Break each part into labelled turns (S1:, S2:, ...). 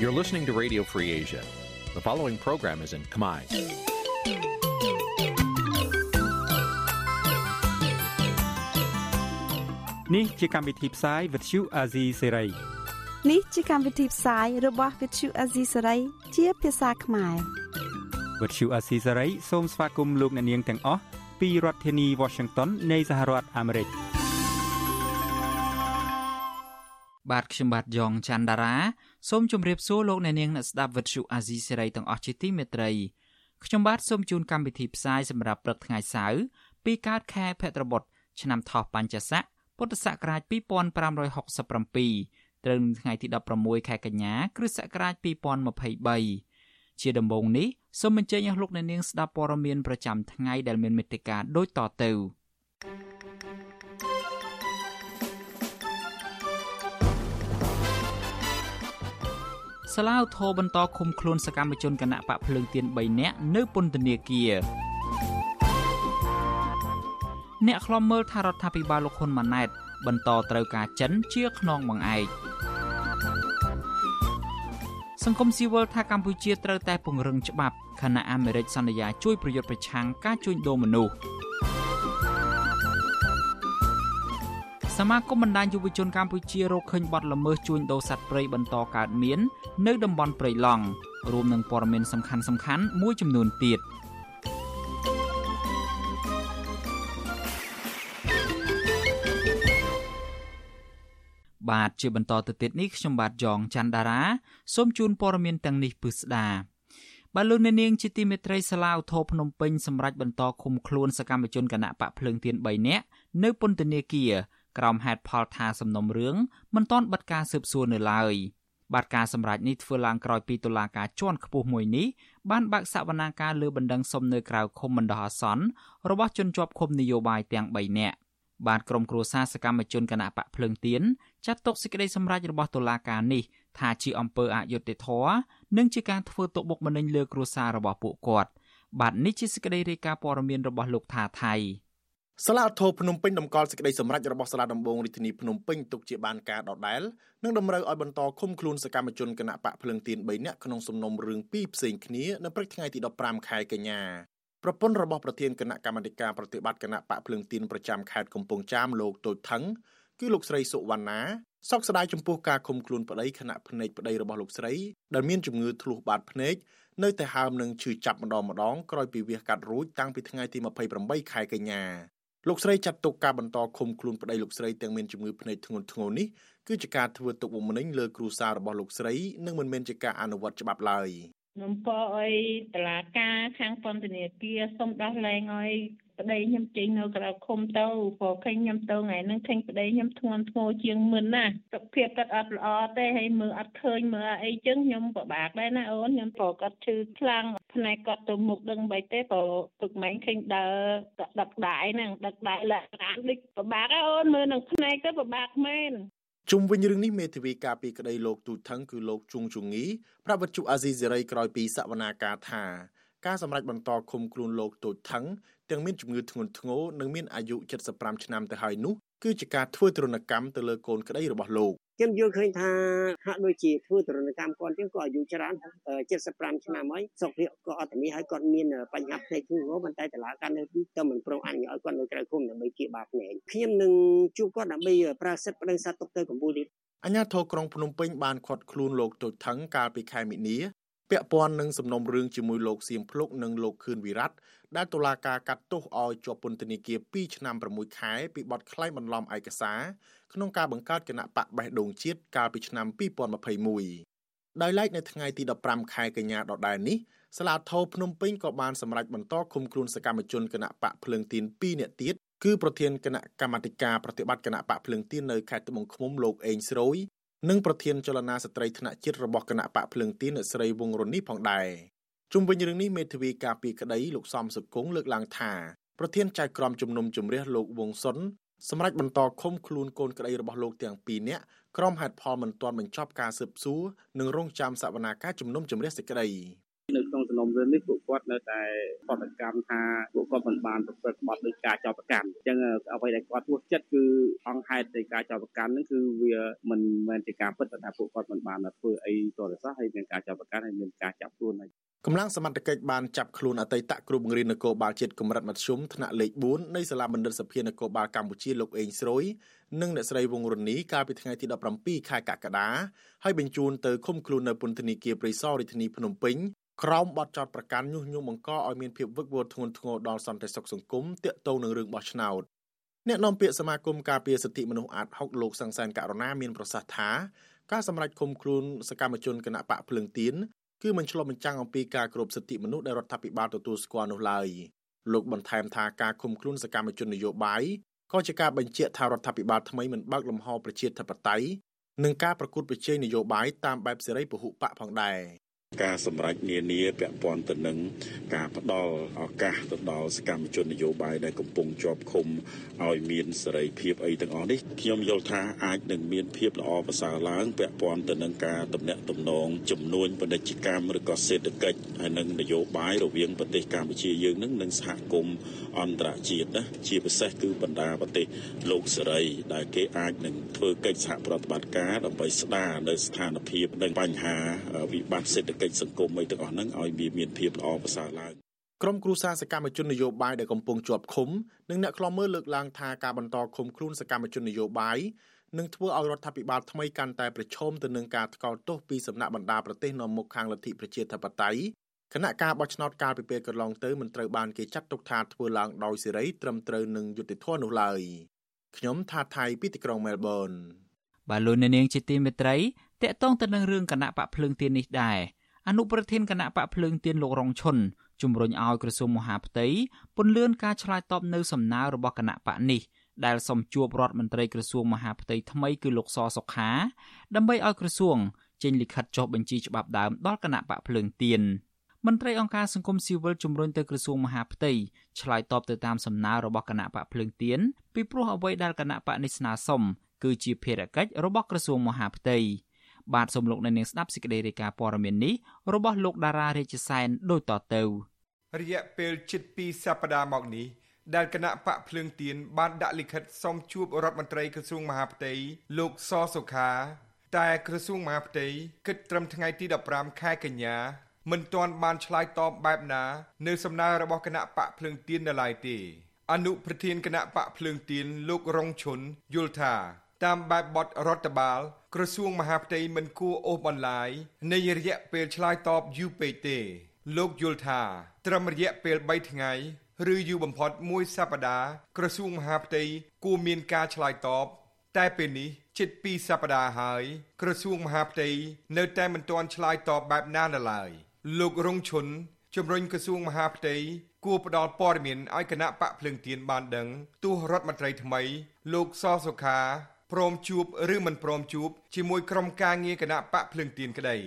S1: You're listening to Radio Free Asia. The following program is in Khmer.
S2: Nǐ chi càm bi tiệp xáy vệt chiu a zì sáy.
S3: នេះជាកម្មវិធីផ្សាយរបស់ Vithu Azisaray ជាភាសាខ្មែរ
S2: វត្តឈូអាស៊ីសេរីសូមស្វាគមន៍លោកអ្នកនាងទាំងអស់ពីរដ្ឋធានី Washington នៃសហរដ្ឋអាមេរិក
S4: បាទខ្ញុំបាទយ៉ងច័ន្ទដារា សូមជម្រាបសួរលោកអ្នកនាងអ្នកស្ដាប់វិទ្យុអាស៊ីសេរីទាំងអស់ជាទីមេត្រីខ្ញុំបាទសូមជូនកម្មវិធីផ្សាយសម្រាប់ព្រឹកថ្ងៃសៅរ៍ពីកើតខែភទ្របទឆ្នាំថោះបัญចស័កពុទ្ធសករាជ2567ត្រូវនឹងថ្ងៃទី16ខែកញ្ញាគ្រិស្តសករាជ2023ជាដំបូងនេះសូមអញ្ជើញអស់លោកអ្នកនាងស្ដាប់ព័ត៌មានប្រចាំថ្ងៃដែលមានមេត្តាដូចតទៅ សាឡាវធរបន្តឃុំខ្លួនសកម្មជនគណៈបកភ្លើងទៀន3នាក់នៅពន្ធនាគារអ្នកខ្លំមើលថារដ្ឋាភិបាលលោកហ៊ុនម៉ាណែត បន្តត្រូវការចិនជាខ្នងបង្អែកសង្គមស៊ីវិលថាកម្ពុជាត្រូវតែពង្រឹងច្បាប់ខណៈអាមេរិកសន្យាជួយប្រយុទ្ធប្រឆាំងការជួញដូរមនុស្ស សមាគមបណ្ដាញយុវជនកម្ពុជារកឃើញបទល្មើសជួញដូរសត្វព្រៃបន្តកើតមាន នៅតំបន់ព្រៃឡង់រួមនឹងព័ត៌មានសំខាន់សំខាន់មួយចំនួនទៀតបាទជាបន្តទៅទៀតនេះខ្ញុំបាទយ៉ងច័ន្ទដារាសូមជូនព័ត៌មានទាំងនេះពឹស្ដាបាទលោកអ្នកនាងជាទីមេត្រីសាឡាវធោភ្នំពេញសម្រាប់បន្តឃុំខ្លួនសកម្មជនគណៈបកភ្លើងទៀន3នាក់នៅពន្ធនាគារ ក្រោមហេតុផលថាសំណុំរឿងមិនទាន់បិទការស៊ើបសួរនៅឡើយបាទការសម្រេចនេះធ្វើឡើងក្រោយពីតុលាការជាន់ខ្ពស់មួយនេះបានបើកសវនាការលើបណ្ដឹងសុំនៅក្រៅឃុំបណ្ដោះអាសន្នរបស់ជនជាប់ឃុំនយោបាយទាំង3នាក់បាទក្រុមគ្រួសារសកម្មជនគណៈបកភ្លើងទៀនចាត់ទុកសេចក្តីសម្រេចរបស់តុលាការនេះថាជាអំពើអយុត្តិធម៌និងជាការធ្វើទុកបុកម្នេញលើគ្រួសាររបស់ពួកគាត់បាទនេះជាសេចក្តីរាយការណ៍ព័ត៌មានរបស់លោកថាថៃ
S5: សាលាធរភ្នំពេញតម្កល់សេចក្តីសម្រេចរបស់សាលាដំបងរាជធានីភ្នំពេញទុកជាបានការដដែលនិងតម្រូវឲ្យបន្តឃុំខ្លួនសកម្មជនគណៈបកភ្លើងទៀន3នាក់ក្នុងសំណុំរឿងពីរផ្សេងគ្នានៅព្រឹកថ្ងៃទី15ខែកញ្ញាប្រពន្ធរបស់ប្រធានគណៈកម្មាធិការប្រតិបត្តិគណៈបកភ្លើងទៀនប្រចាំខេត្តកំពង់ចាមលោកតូចថងគឺលោកស្រីសុវណ្ណាសោកស្ដាយចំពោះការឃុំខ្លួនប្តីគណៈភ្នែកប្តីរបស់លោកស្រីដែលមានជំងឺធ្លុះបាតភ្នែកនៅតែហើមនឹងឈឺចាប់ម្ដងម្ដងក្រោយពីវាសកាត់រួចតាំងពីថ្ងៃទី28ខែកញ្ញា លោកស្រីចាត់ទុកការបន្តឃុំខ្លួនប្តីលោកស្រីទាំងមានជំងឺភ្នែកធ្ងន់ធ្ងរនេះគឺជាការធ្វើទុកបុកម្នេញលើគ្រួសាររបស់លោកស្រីនិងមិនមែនជាការអនុវត្តច្បាប់ឡើយ
S6: ខ្ញុំពរឲ្យតឡាការខាងពន្ធនាគារសូមដោះលែងឲ្យ ប្តីខ្ញុំចេញនៅក្រៅឃុំទៅព្រោះឃើញខ្ញុំទៅថ្ងៃហ្នឹងឃើញប្តីខ្ញុំធ្ងន់ធ្ងរជាងមុនណាសុខភាពគាត់អត់ល្អទេហើយមើលអត់ឃើញមើលអីចឹងខ្ញុំពិបាកដែរណាអូនខ្ញុំព្រោះគាត់ឈឺខ្លាំងផ្នែកគាត់ទៅមុខដឹងបីទេព្រោះទឹកម៉ែងឃើញដើរដឹកដាយហ្នឹងដឹកដាយលក្ខណៈដូចពិបាកដែរអូនមើលនឹងផ្នែកទៅពិបាកមែន
S5: ជុំវិញរឿងនេះមេធាវីការពីក្តីលោកទូថងគឺលោកជួងជងីប្រាប់វិទ្យុអាស៊ីសេរីក្រោយពីសវនាការថា ការសម្រេចបន្តឃុំខ្លួនលោកទូថងទាំងមានជំងឺធ្ងន់ធ្ងរនិងមានអាយុ75ឆ្នាំទៅហើយនោះគឺជាការធ្វើទរណកម្មទៅលើកូនក្តីរបស់លោក
S7: ខ្ញុំយល់ឃើញថាហាក់ដូចជាធ្វើទរណកម្មគាត់ជាងក៏អាយុច្រើន75ឆ្នាំហើយសុខភាពក៏អត់ធានាហើយគាត់មានបញ្ហាផ្នែកធ្ងន់ធ្ងរប៉ុន្តែតឡាការនៅទីទៅមិនព្រមអនុញ្ញាតឲ្យគាត់នៅក្រៅឃុំដើម្បីជាបាភ្នែកខ្ញុំនឹងជួបគាត់ដើម្បីប្រាសិទ្ធប្តឹងសាទុកទៅកម្ពុជា
S5: អញ្ញាធរក្រុងភ្នំពេញបានខាត់ខ្លួនលោកតូចថងកាលពីខែមិនិនា ពាក់ព័ន្ធនឹងសំណុំរឿងជាមួយលោកសៀមភ្លុកនិងលោកខឿនវិរៈដែលតុលាការកាត់ទោសឲ្យជាប់ពន្ធនាគារ2ឆ្នាំ6ខែពីបទក្លែងបន្លំឯកសារក្នុងការបង្កើតគណៈបកបេះដូងជាតិកាលពីឆ្នាំ2021ដោយឡែកនៅថ្ងៃទី15ខែកញ្ញាដដែលនេះសាលាធរភ្នំពេញក៏បានសម្រេចបន្តឃុំខ្លួនសកម្មជនគណៈបកភ្លើងទៀន2នាក់ទៀតគឺប្រធានគណៈកម្មាធិការប្រតិបត្តិគណៈបកភ្លើងទៀននៅខេត្តត្បូងឃ្មុំលោកអេងស្រួយ និងប្រធានចលនាស្ត្រីថ្នាក់ជាតិរបស់គណៈបកភ្លើងទៀនអ្នកស្រីវងរុននេះផងដែរជុំវិញរឿងនេះមេធាវីការពីក្តីលោកសំសុគង្គលើកឡើងថាប្រធានចៅក្រមជំនុំជម្រះលោកវងសុនសម្រាប់បន្តឃុំខ្លួនកូនក្តីរបស់លោកទាំងពីរនាក់ក្រុមហេតុផលមិនទាន់បញ្ចប់ការស៊ើបសួរនិងរងចាំសវនាការជំនុំជម្រះសេចក្តី
S7: នៅក្នុង សំណុំ
S8: នុំរឿងនេះពួកគាត់នៅតែបដកម្មថាពួកគាត់មិនបានប្រព្រឹត្តបទដោយការចោទប្រកាន់អញ្ចឹងអ្វីដែលគាត់ពោះចិត្តគឺអង្គហេតុនៃការចោទប្រកាន់ហ្នឹងគឺវាមិនមែនជាការពិតថាពួកគាត់មិនបានធ្វើអីទោះតែសោះហើយមានការចោទប្រកាន់ហើយមានការចាប់ខ្លួនហើយ
S5: កម្លាំងសមត្ថកិច្ចបានចាប់ខ្លួនអតីតគ្រូបង្រៀននគរបាលជាតិកម្រិតមធ្យមថ្នាក់លេខ4នៃសាលាបណ្ឌិតសភានគរបាលកម្ពុជាលោកអេងស្រួយនិងអ្នកស្រីវងរុននីកាលពីថ្ងៃទី17ខែកក្កដាហើយបញ្ជូនទៅឃុំខ្លួននៅពន្ធនាគារព្រៃសររាជធានីភ្នំពេញ ក្រោមបទចោទប្រកាន់ញុះញង់បង្កឲ្យមានភាពវឹកវរធ្ងន់ធ្ងរដល់សន្តិសុខសង្គមទាក់ទងនឹងរឿងបោះឆ្នោតអ្នកនាំពាក្យសមាគមការពារសិទ្ធិមនុស្សអាត6លោកសង្សានករណាមានប្រសាសន៍ថាការសម្រេចឃុំខ្លួនសកម្មជនគណៈបកភ្លើងទៀនគឺមិនឆ្លុះបញ្ចាំងអំពីការគោរពសិទ្ធិមនុស្សដែលរដ្ឋាភិបាលទទួលស្គាល់នោះឡើយលោកបន្ថែមថាការឃុំខ្លួនសកម្មជននយោបាយក៏ជាការបញ្ជាក់ថារដ្ឋាភិបាលថ្មីមិនបើកលំហប្រជាធិបតេយ្យនិងការប្រកួតប្រជែងនយោបាយតាមបែបសេរីពហុបកផងដែរ
S9: ការសម្រេចនានាពាក់ព័ន្ធទៅនឹងការផ្ដល់ឱកាសទៅដល់សកម្មជននយោបាយដែលកំពុងជាប់ឃុំឲ្យមានសេរីភាពអីទាំងអស់នេះខ្ញុំយល់ថាអាចនឹងមានភាពល្អប្រសើរឡើងពាក់ព័ន្ធទៅនឹងការតំណាក់តំណងចំនួនពាណិជ្ជកម្មឬក៏សេដ្ឋកិច្ចហើយនឹងនយោបាយរវាងប្រទេសកម្ពុជាយើងនឹងនិងសហគមន៍អន្តរជាតិណាជាពិសេសគឺបណ្ដាប្រទេសលោកសេរីដែលគេអាចនឹងធ្វើកិច្ចសហប្រតិបត្តិការដើម្បីស្ដារនៅស្ថានភាពនិងបញ្ហាវិបត្តិសេដ្ឋកិច្ចសង្គមអីទាំងអស់ហ្នឹងឲ្យវាមានភាពល្អប្រសើរឡើង
S5: ក្រុមគ្រួសារសកម្មជននយោបាយដែលកំពុងជាប់ឃុំនិងអ្នកខ្លាំមើលលើកឡើងថាការបន្តឃុំខ្លួនសកម្មជននយោបាយនឹងធ្វើឲ្យរដ្ឋាភិបាលថ្មីកាន់តែប្រឈមទៅនឹងការថ្កោលទោសពីសំណាក់បណ្ដាប្រទេសនាំមុខខាងលទ្ធិប្រជាធិបតេយ្យគណៈការបោះឆ្នោតកាលពីពេលកន្លងទៅមិនត្រូវបានគេចាត់ទុកថាធ្វើឡើងដោយសេរីត្រឹមត្រូវនឹងយុត្តិធម៌នោះឡើយខ្ញុំថាថៃពីទីក្រុងមែលប៊ន
S4: បាទលោកនាងជាទីមេត្រីតកតងទៅនឹងរឿងគណៈបកភ្លើងទៀននេះដែរ អនុប្រធានគណៈបកភ្លើងទៀនលោករងឈុនជំរុញឲ្យក្រសួងមហាផ្ទៃពន្លឿនការឆ្លើយតបនៅសំណើរបស់គណៈបកនេះដែលសូមជួបរដ្ឋមន្ត្រីក្រសួងមហាផ្ទៃថ្មីគឺលោកសសុខា ដើម្បីឲ្យក្រសួងចេញលិខិតចុះបញ្ជីច្បាប់ដើមដល់គណៈបកភ្លើងទៀនមន្ត្រីអង្គការសង្គមស៊ីវិលជំរុញទៅក្រសួងមហាផ្ទៃឆ្លើយតបទៅតាមសំណើរបស់គណៈបកភ្លើងទៀនពីព្រោះអ្វីដែលគណៈបកនេះស្នើសុំគឺជាភារកិច្ចរបស់ក្រសួងមហាផ្ទៃ បាទសូមលោកអ្នកនាងស្ដាប់សេចក្តីរាយការណ៍ព័ត៌មាននេះរបស់លោកតារារាជសែនដូចតទៅ
S10: រយៈពេលជិត2សប្តាហ៍មកនេះដែលគណៈបកភ្លើងទៀនបានដាក់លិខិតសុំជួបរដ្ឋមន្ត្រីក្រសួងមហាផ្ទៃលោកសសុខា តែក្រសួងមហាផ្ទៃគិតត្រឹមថ្ងៃទី15ខែកញ្ញាមិនទាន់បានឆ្លើយតបបែបណា នៅសំណើរបស់គណៈបកភ្លើងទៀននៅឡើយទេអនុប្រធានគណៈបកភ្លើងទៀនលោករងឈុនយល់ថា តាមបែបបទរដ្ឋបាល ក្រសួងមហាផ្ទៃមិនគួរអូសបន្លាយនៃរយៈពេលឆ្លើយតបយូរពេកទេលោកយល់ថាត្រឹមរយៈពេល3ថ្ងៃឬយូរបំផុតមួយសប្តាហ៍ក្រសួងមហាផ្ទៃគួរមានការឆ្លើយតបតែពេលនេះជិត2សប្តាហ៍ហើយក្រសួងមហាផ្ទៃនៅតែមិនទាន់ឆ្លើយតបបែបណានៅឡើយលោករងឈុនជំរុញក្រសួងមហាផ្ទៃគួរផ្ដល់ព័ត៌មានឲ្យគណៈបកភ្លើងទៀនបានដឹងទោះរដ្ឋមន្ត្រីថ្មី លោកសសុខា ព្រមជួបឬមិនព្រមជួបជាមួយក្រុមការងារគណៈបកភ្លើងទៀនក្តី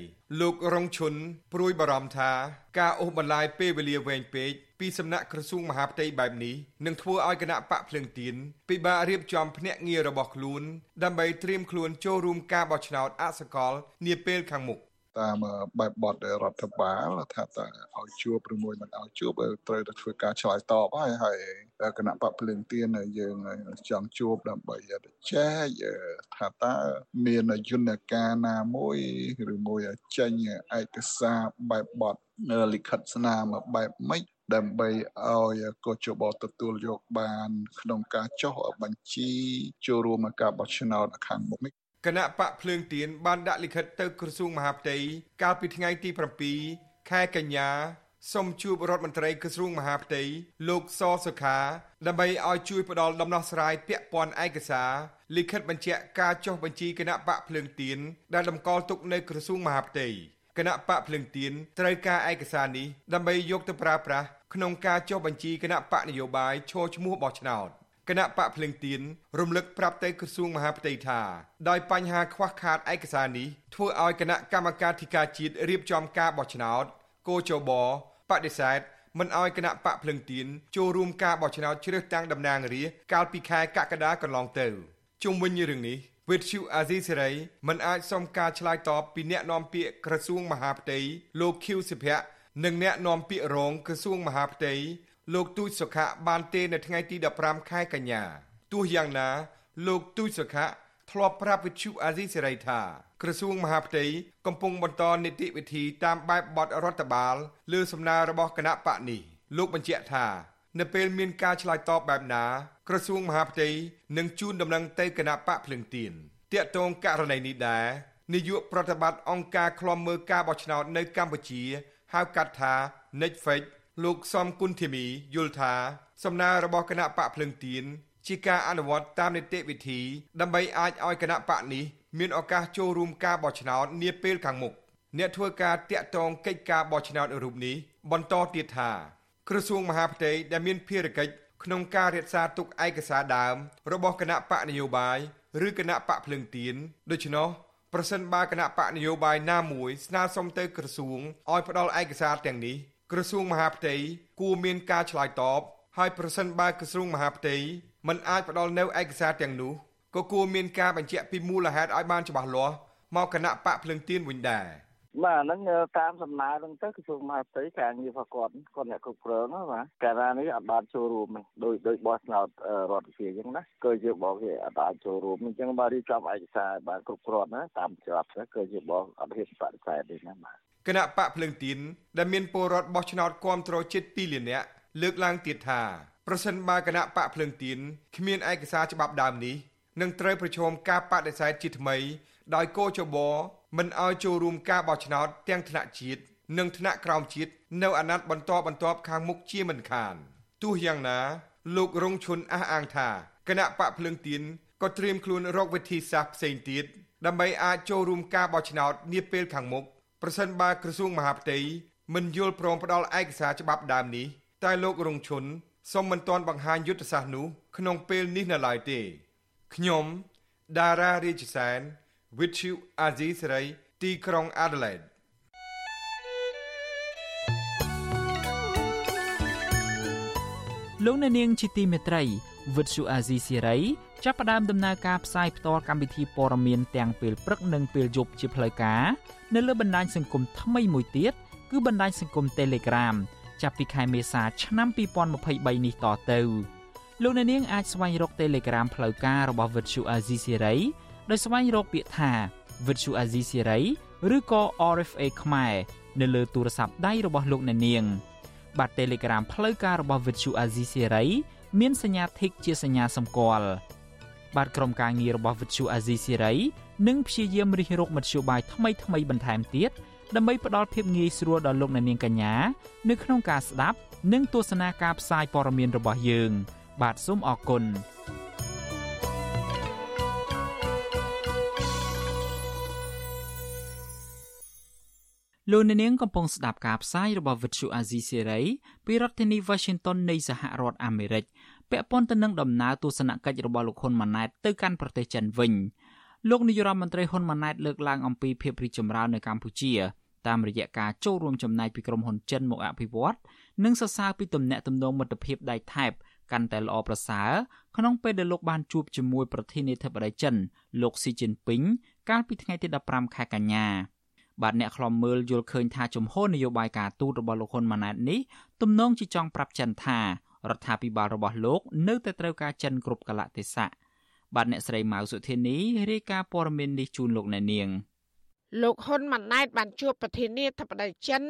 S10: លោករងឈុនព្រួយបារម្ភថាការអូសបន្លាយពេលវេលាវែងពេកពីសំណាក់ក្រសួងមហាផ្ទៃបែបនេះនឹងធ្វើឲ្យគណៈបកភ្លើងទៀនពិបាករៀបចំភ្នាក់ងាររបស់ខ្លួន ដើម្បីត្រៀមខ្លួនចូលរួមការបោះឆ្នោតអសកលនាពេលខាងមុខ
S11: តាមបែបបទរដ្ឋបាលថាតើឲ្យជួបឬមួយមិនឲ្យជួបត្រូវតែធ្វើការឆ្លើយតបហើយហើយគណៈបកភ្លើងទៀនយើងចង់ជួបដើម្បីចែកថាតើមានយន្តការណាមួយឬមួយចេញឯកសារបែបបទលិខិតស្នាមបែបម៉េចដើម្បីឲ្យកោជបទទួលយកបាន ក្នុងការចុះបញ្ជីចូលរួមការបោះឆ្នោតខាងមុខនេះ
S10: គណៈបកភ្លើងទៀនបានដាក់លិខិតទៅក្រសួងមហាផ្ទៃកាលពីថ្ងៃទី7ខែកញ្ញាសូមជួបរដ្ឋមន្ត្រីក្រសួងមហាផ្ទៃលោកសសុខាដើម្បីឲ្យជួយផ្ដល់ដំណោះស្រាយពាក់ព័ន្ធឯកសារលិខិតបញ្ជាក់ការចុះបញ្ជីគណៈបកភ្លើងទៀនដែលតម្កល់ទុកនៅក្រសួងមហាផ្ទៃគណៈបកភ្លើងទៀនត្រូវការឯកសារនេះដើម្បីយកទៅប្រើប្រាស់ក្នុងការចុះបញ្ជីគណៈបកនយោបាយឈរឈ្មោះបោះឆ្នោត គណៈបកភ្លឹងទៀនរំលឹកប្រាប់ទៅក្រសួងមហាផ្ទៃថាដោយបញ្ហាខ្វះខាតឯកសារនេះធ្វើឲ្យគណៈកម្មការធិការជាតិរៀបចំការបោះឆ្នោតគោចបបដិសេធមិនអោយគណៈបកភ្លឹងទៀនចូលរួមការបោះឆ្នោតជ្រើសតាំងតំណាងរាស្ត្រកាលពីខែកក្កដាកន្លងទៅជុំវិញរឿងនេះវិទ្យុអាស៊ីសេរីមិនអាចសុំការឆ្លើយតបពីអ្នកនាំពាក្យក្រសួងមហាផ្ទៃលោកខៀវសុភ័ក្រនិងអ្នកនាំពាក្យរងក្រសួងមហាផ្ទៃ លោកទូចសុខៈបានទេនៅថ្ងៃទី15ខែកញ្ញាទោះយ៉ាងណា លោកទូចសុខៈធ្លាប់ប្រាប់វិទ្យុអាស៊ីសេរីថាក្រសួងមហាផ្ទៃកំពុងបន្តនីតិវិធីតាមបែបបទរដ្ឋបាលលើសំណើរបស់គណៈបកនេះលោកបញ្ជាក់ថា នៅពេលមានការឆ្លើយតបបែបណា ក្រសួងមហាផ្ទៃនឹងជូនដំណឹងទៅគណៈបកភ្លឹងទៀនតាកតងករណីនេះដែរនាយកប្រតិបត្តិអង្គការឃ្លាំមើលការបោះឆ្នោតនៅកម្ពុជាហៅកាត់ថា Netflix លោកសំគុណធីមីយល់ថាសំណើរបស់គណៈបកភ្លឹងទៀនជាការអនុវត្តតាមនីតិវិធី ដើម្បីអាចឲ្យគណៈបកនេះមានឱកាសចូលរួមការបោះឆ្នោតនាពេលខាងមុខអ្នកធ្វើការតាក់ទងកិច្ចការបោះឆ្នោតរូបនេះបន្តទៀតថាក្រសួងមហាផ្ទៃដែលមានភារកិច្ចក្នុងការរក្សាទុកឯកសារដើម របស់គណៈបកនយោបាយឬគណៈបកភ្លឹងទៀនដូច្នោះប្រសិនបើគណៈបកនយោបាយណាមួយស្នើសុំទៅក្រសួងឲ្យផ្ដល់ឯកសារទាំងនេះ ក្រសួងមហាផ្ទៃគួរមានការឆ្លើយតបហើយប្រសិនបើក្រសួងមហាផ្ទៃមិនអាចផ្ដល់នៅឯកសារទាំងនោះក៏គួរមានការបញ្ជាក់ពីមូលហេតុឲ្យបានច្បាស់លាស់មកគណៈបកភ្លឹងទៀនវិញដែរ
S12: បាទហ្នឹងតាមសំណើហ្នឹងទៅក្រសួងមហាផ្ទៃការងាររបស់គាត់គាត់អ្នកគ្រប់គ្រងណាបាទកាលណានេះអត់បានចូលរួមទេដោយដោយបោះឆ្នោតរដ្ឋាភិបាលអញ្ចឹងណាគឺជាបោះគេអត់បានចូលរួមអញ្ចឹងបាទរៀបចំឯកសារបានគ្រប់គ្រាន់ណាតាមច្បាប់គឺជាបោះអត់ហ៊ានបដិសេធទេណាបាទ
S10: គណៈបកភ្លឹងទៀនដែលមានពលរដ្ឋបោះឆ្នោតគាំទ្រជិត2លាននាក់លើកឡើងទៀតថាប្រសិនបើគណៈបកភ្លឹងទៀនគ្មានឯកសារច្បាប់ដើមនេះនឹងត្រូវប្រឈមការបដិសេធជាថ្មីដោយកោជប មិនឲ្យចូលរួមការបោះឆ្នោតទាំងថ្នាក់ជាតិនិងថ្នាក់ក្រោមជាតិនៅអាណត្តិបន្តបន្ទាប់ខាងមុខជាមិនខានទោះយ៉ាងណា លោករងឈុនអះអាងថាគណៈបកភ្លើងទៀនក៏ត្រៀមខ្លួនរកវិធីសាស្ត្រផ្សេងទៀតដើម្បីអាចចូលរួមការបោះឆ្នោតនាពេលខាងមុខប្រសិនបើក្រសួងមហាផ្ទៃមិនយល់ព្រមផ្ដល់ឯកសារច្បាប់ដើមនេះតែលោករងឈុនសូមមិនទាន់បង្ហាញយុទ្ធសាស្ត្រនោះក្នុងពេលនេះនៅឡើយទេខ្ញុំដារ៉ារាជសែន with you អាស៊ីសេរីទីក្រុង Adelaide
S4: លោកអ្នកនាងជាទីមេត្រីវិទ្យុអាស៊ីសេរីចាប់ផ្ដើមដំណើរការផ្សាយផ្ទាល់កម្មវិធីព័ត៌មានទាំងពេលព្រឹកនិងពេលយប់ជាផ្លូវការនៅលើបណ្ដាញសង្គមថ្មីមួយទៀតគឺបណ្ដាញសង្គម Telegram ចាប់ពីខែមេសាឆ្នាំ2023នេះតទៅលោកអ្នកនាងអាចស្វែងរក Telegram ផ្លូវការរបស់ Vuthu Azizi Siri ដោយស្វែងរកពាក្យថា Vuthu Azizi Siri ឬក៏ RFA ខ្មែរនៅលើទូរស័ព្ទដៃរបស់លោកអ្នកនាង បាទ Telegram ផ្លូវការរបស់ Vuthu Azizi Siri មានសញ្ញា Tick ជាសញ្ញាសម្គាល់បាទក្រុមការងាររបស់ Vuthu Azizi Siri នឹងព្យាយាមរិះរកមធ្យោបាយថ្មីថ្មីបន្ថែមទៀតដើម្បីផ្ដល់ភាពងាយស្រួលដល់លោកអ្នកនាងកញ្ញានៅក្នុងការស្ដាប់ និងទស្សនាការផ្សាយព័ត៌មានរបស់យើង បាទសូមអរគុណ លោកអ្នកនាងកំពុងស្ដាប់ការផ្សាយរបស់ Vuthu Azizi Serai ពីរដ្ឋធានី Washington នៃសហរដ្ឋអាមេរិកពាក់ព័ន្ធទៅនឹងដំណើរទស្សនកិច្ចរបស់លោកហ៊ុនម៉ាណែតទៅកាន់ប្រទេសចិនវិញលោកនាយរដ្ឋមន្ត្រីហ៊ុនម៉ាណែតលើកឡើងអំពីភាពរីកចម្រើននៅកម្ពុជាតាមរយៈការចូលរួមចំណែកពីក្រុមហ៊ុនចិនមកអភិវឌ្ឍនិងសរសើរពីទំនាក់ទំនងមិត្តភាពដៃថែបកាន់តែល្អប្រសើរក្នុងពេលដែលលោកបានជួបជាមួយប្រធានាធិបតីចិនលោកស៊ីជីនពីងកាលពីថ្ងៃទី15ខែកញ្ញា បាទអ្នកខ្លំមើលយល់ឃើញថាជំហរនយោបាយការទូតរបស់លោកហ៊ុនម៉ាណែតនេះទំនងជាចង់ប្រាប់ចិនថារដ្ឋាភិបាលរបស់លោកនៅតែត្រូវការចិនគ្រប់កលៈទេសៈបាទអ្នកស្រីម៉ៅសុធានីរាយការណ៍ព័ត៌មាននេះជូនលោកអ្នកនាង
S13: លោកហ៊ុនម៉ាណែតបានជួបប្រធានាធិបតីចិន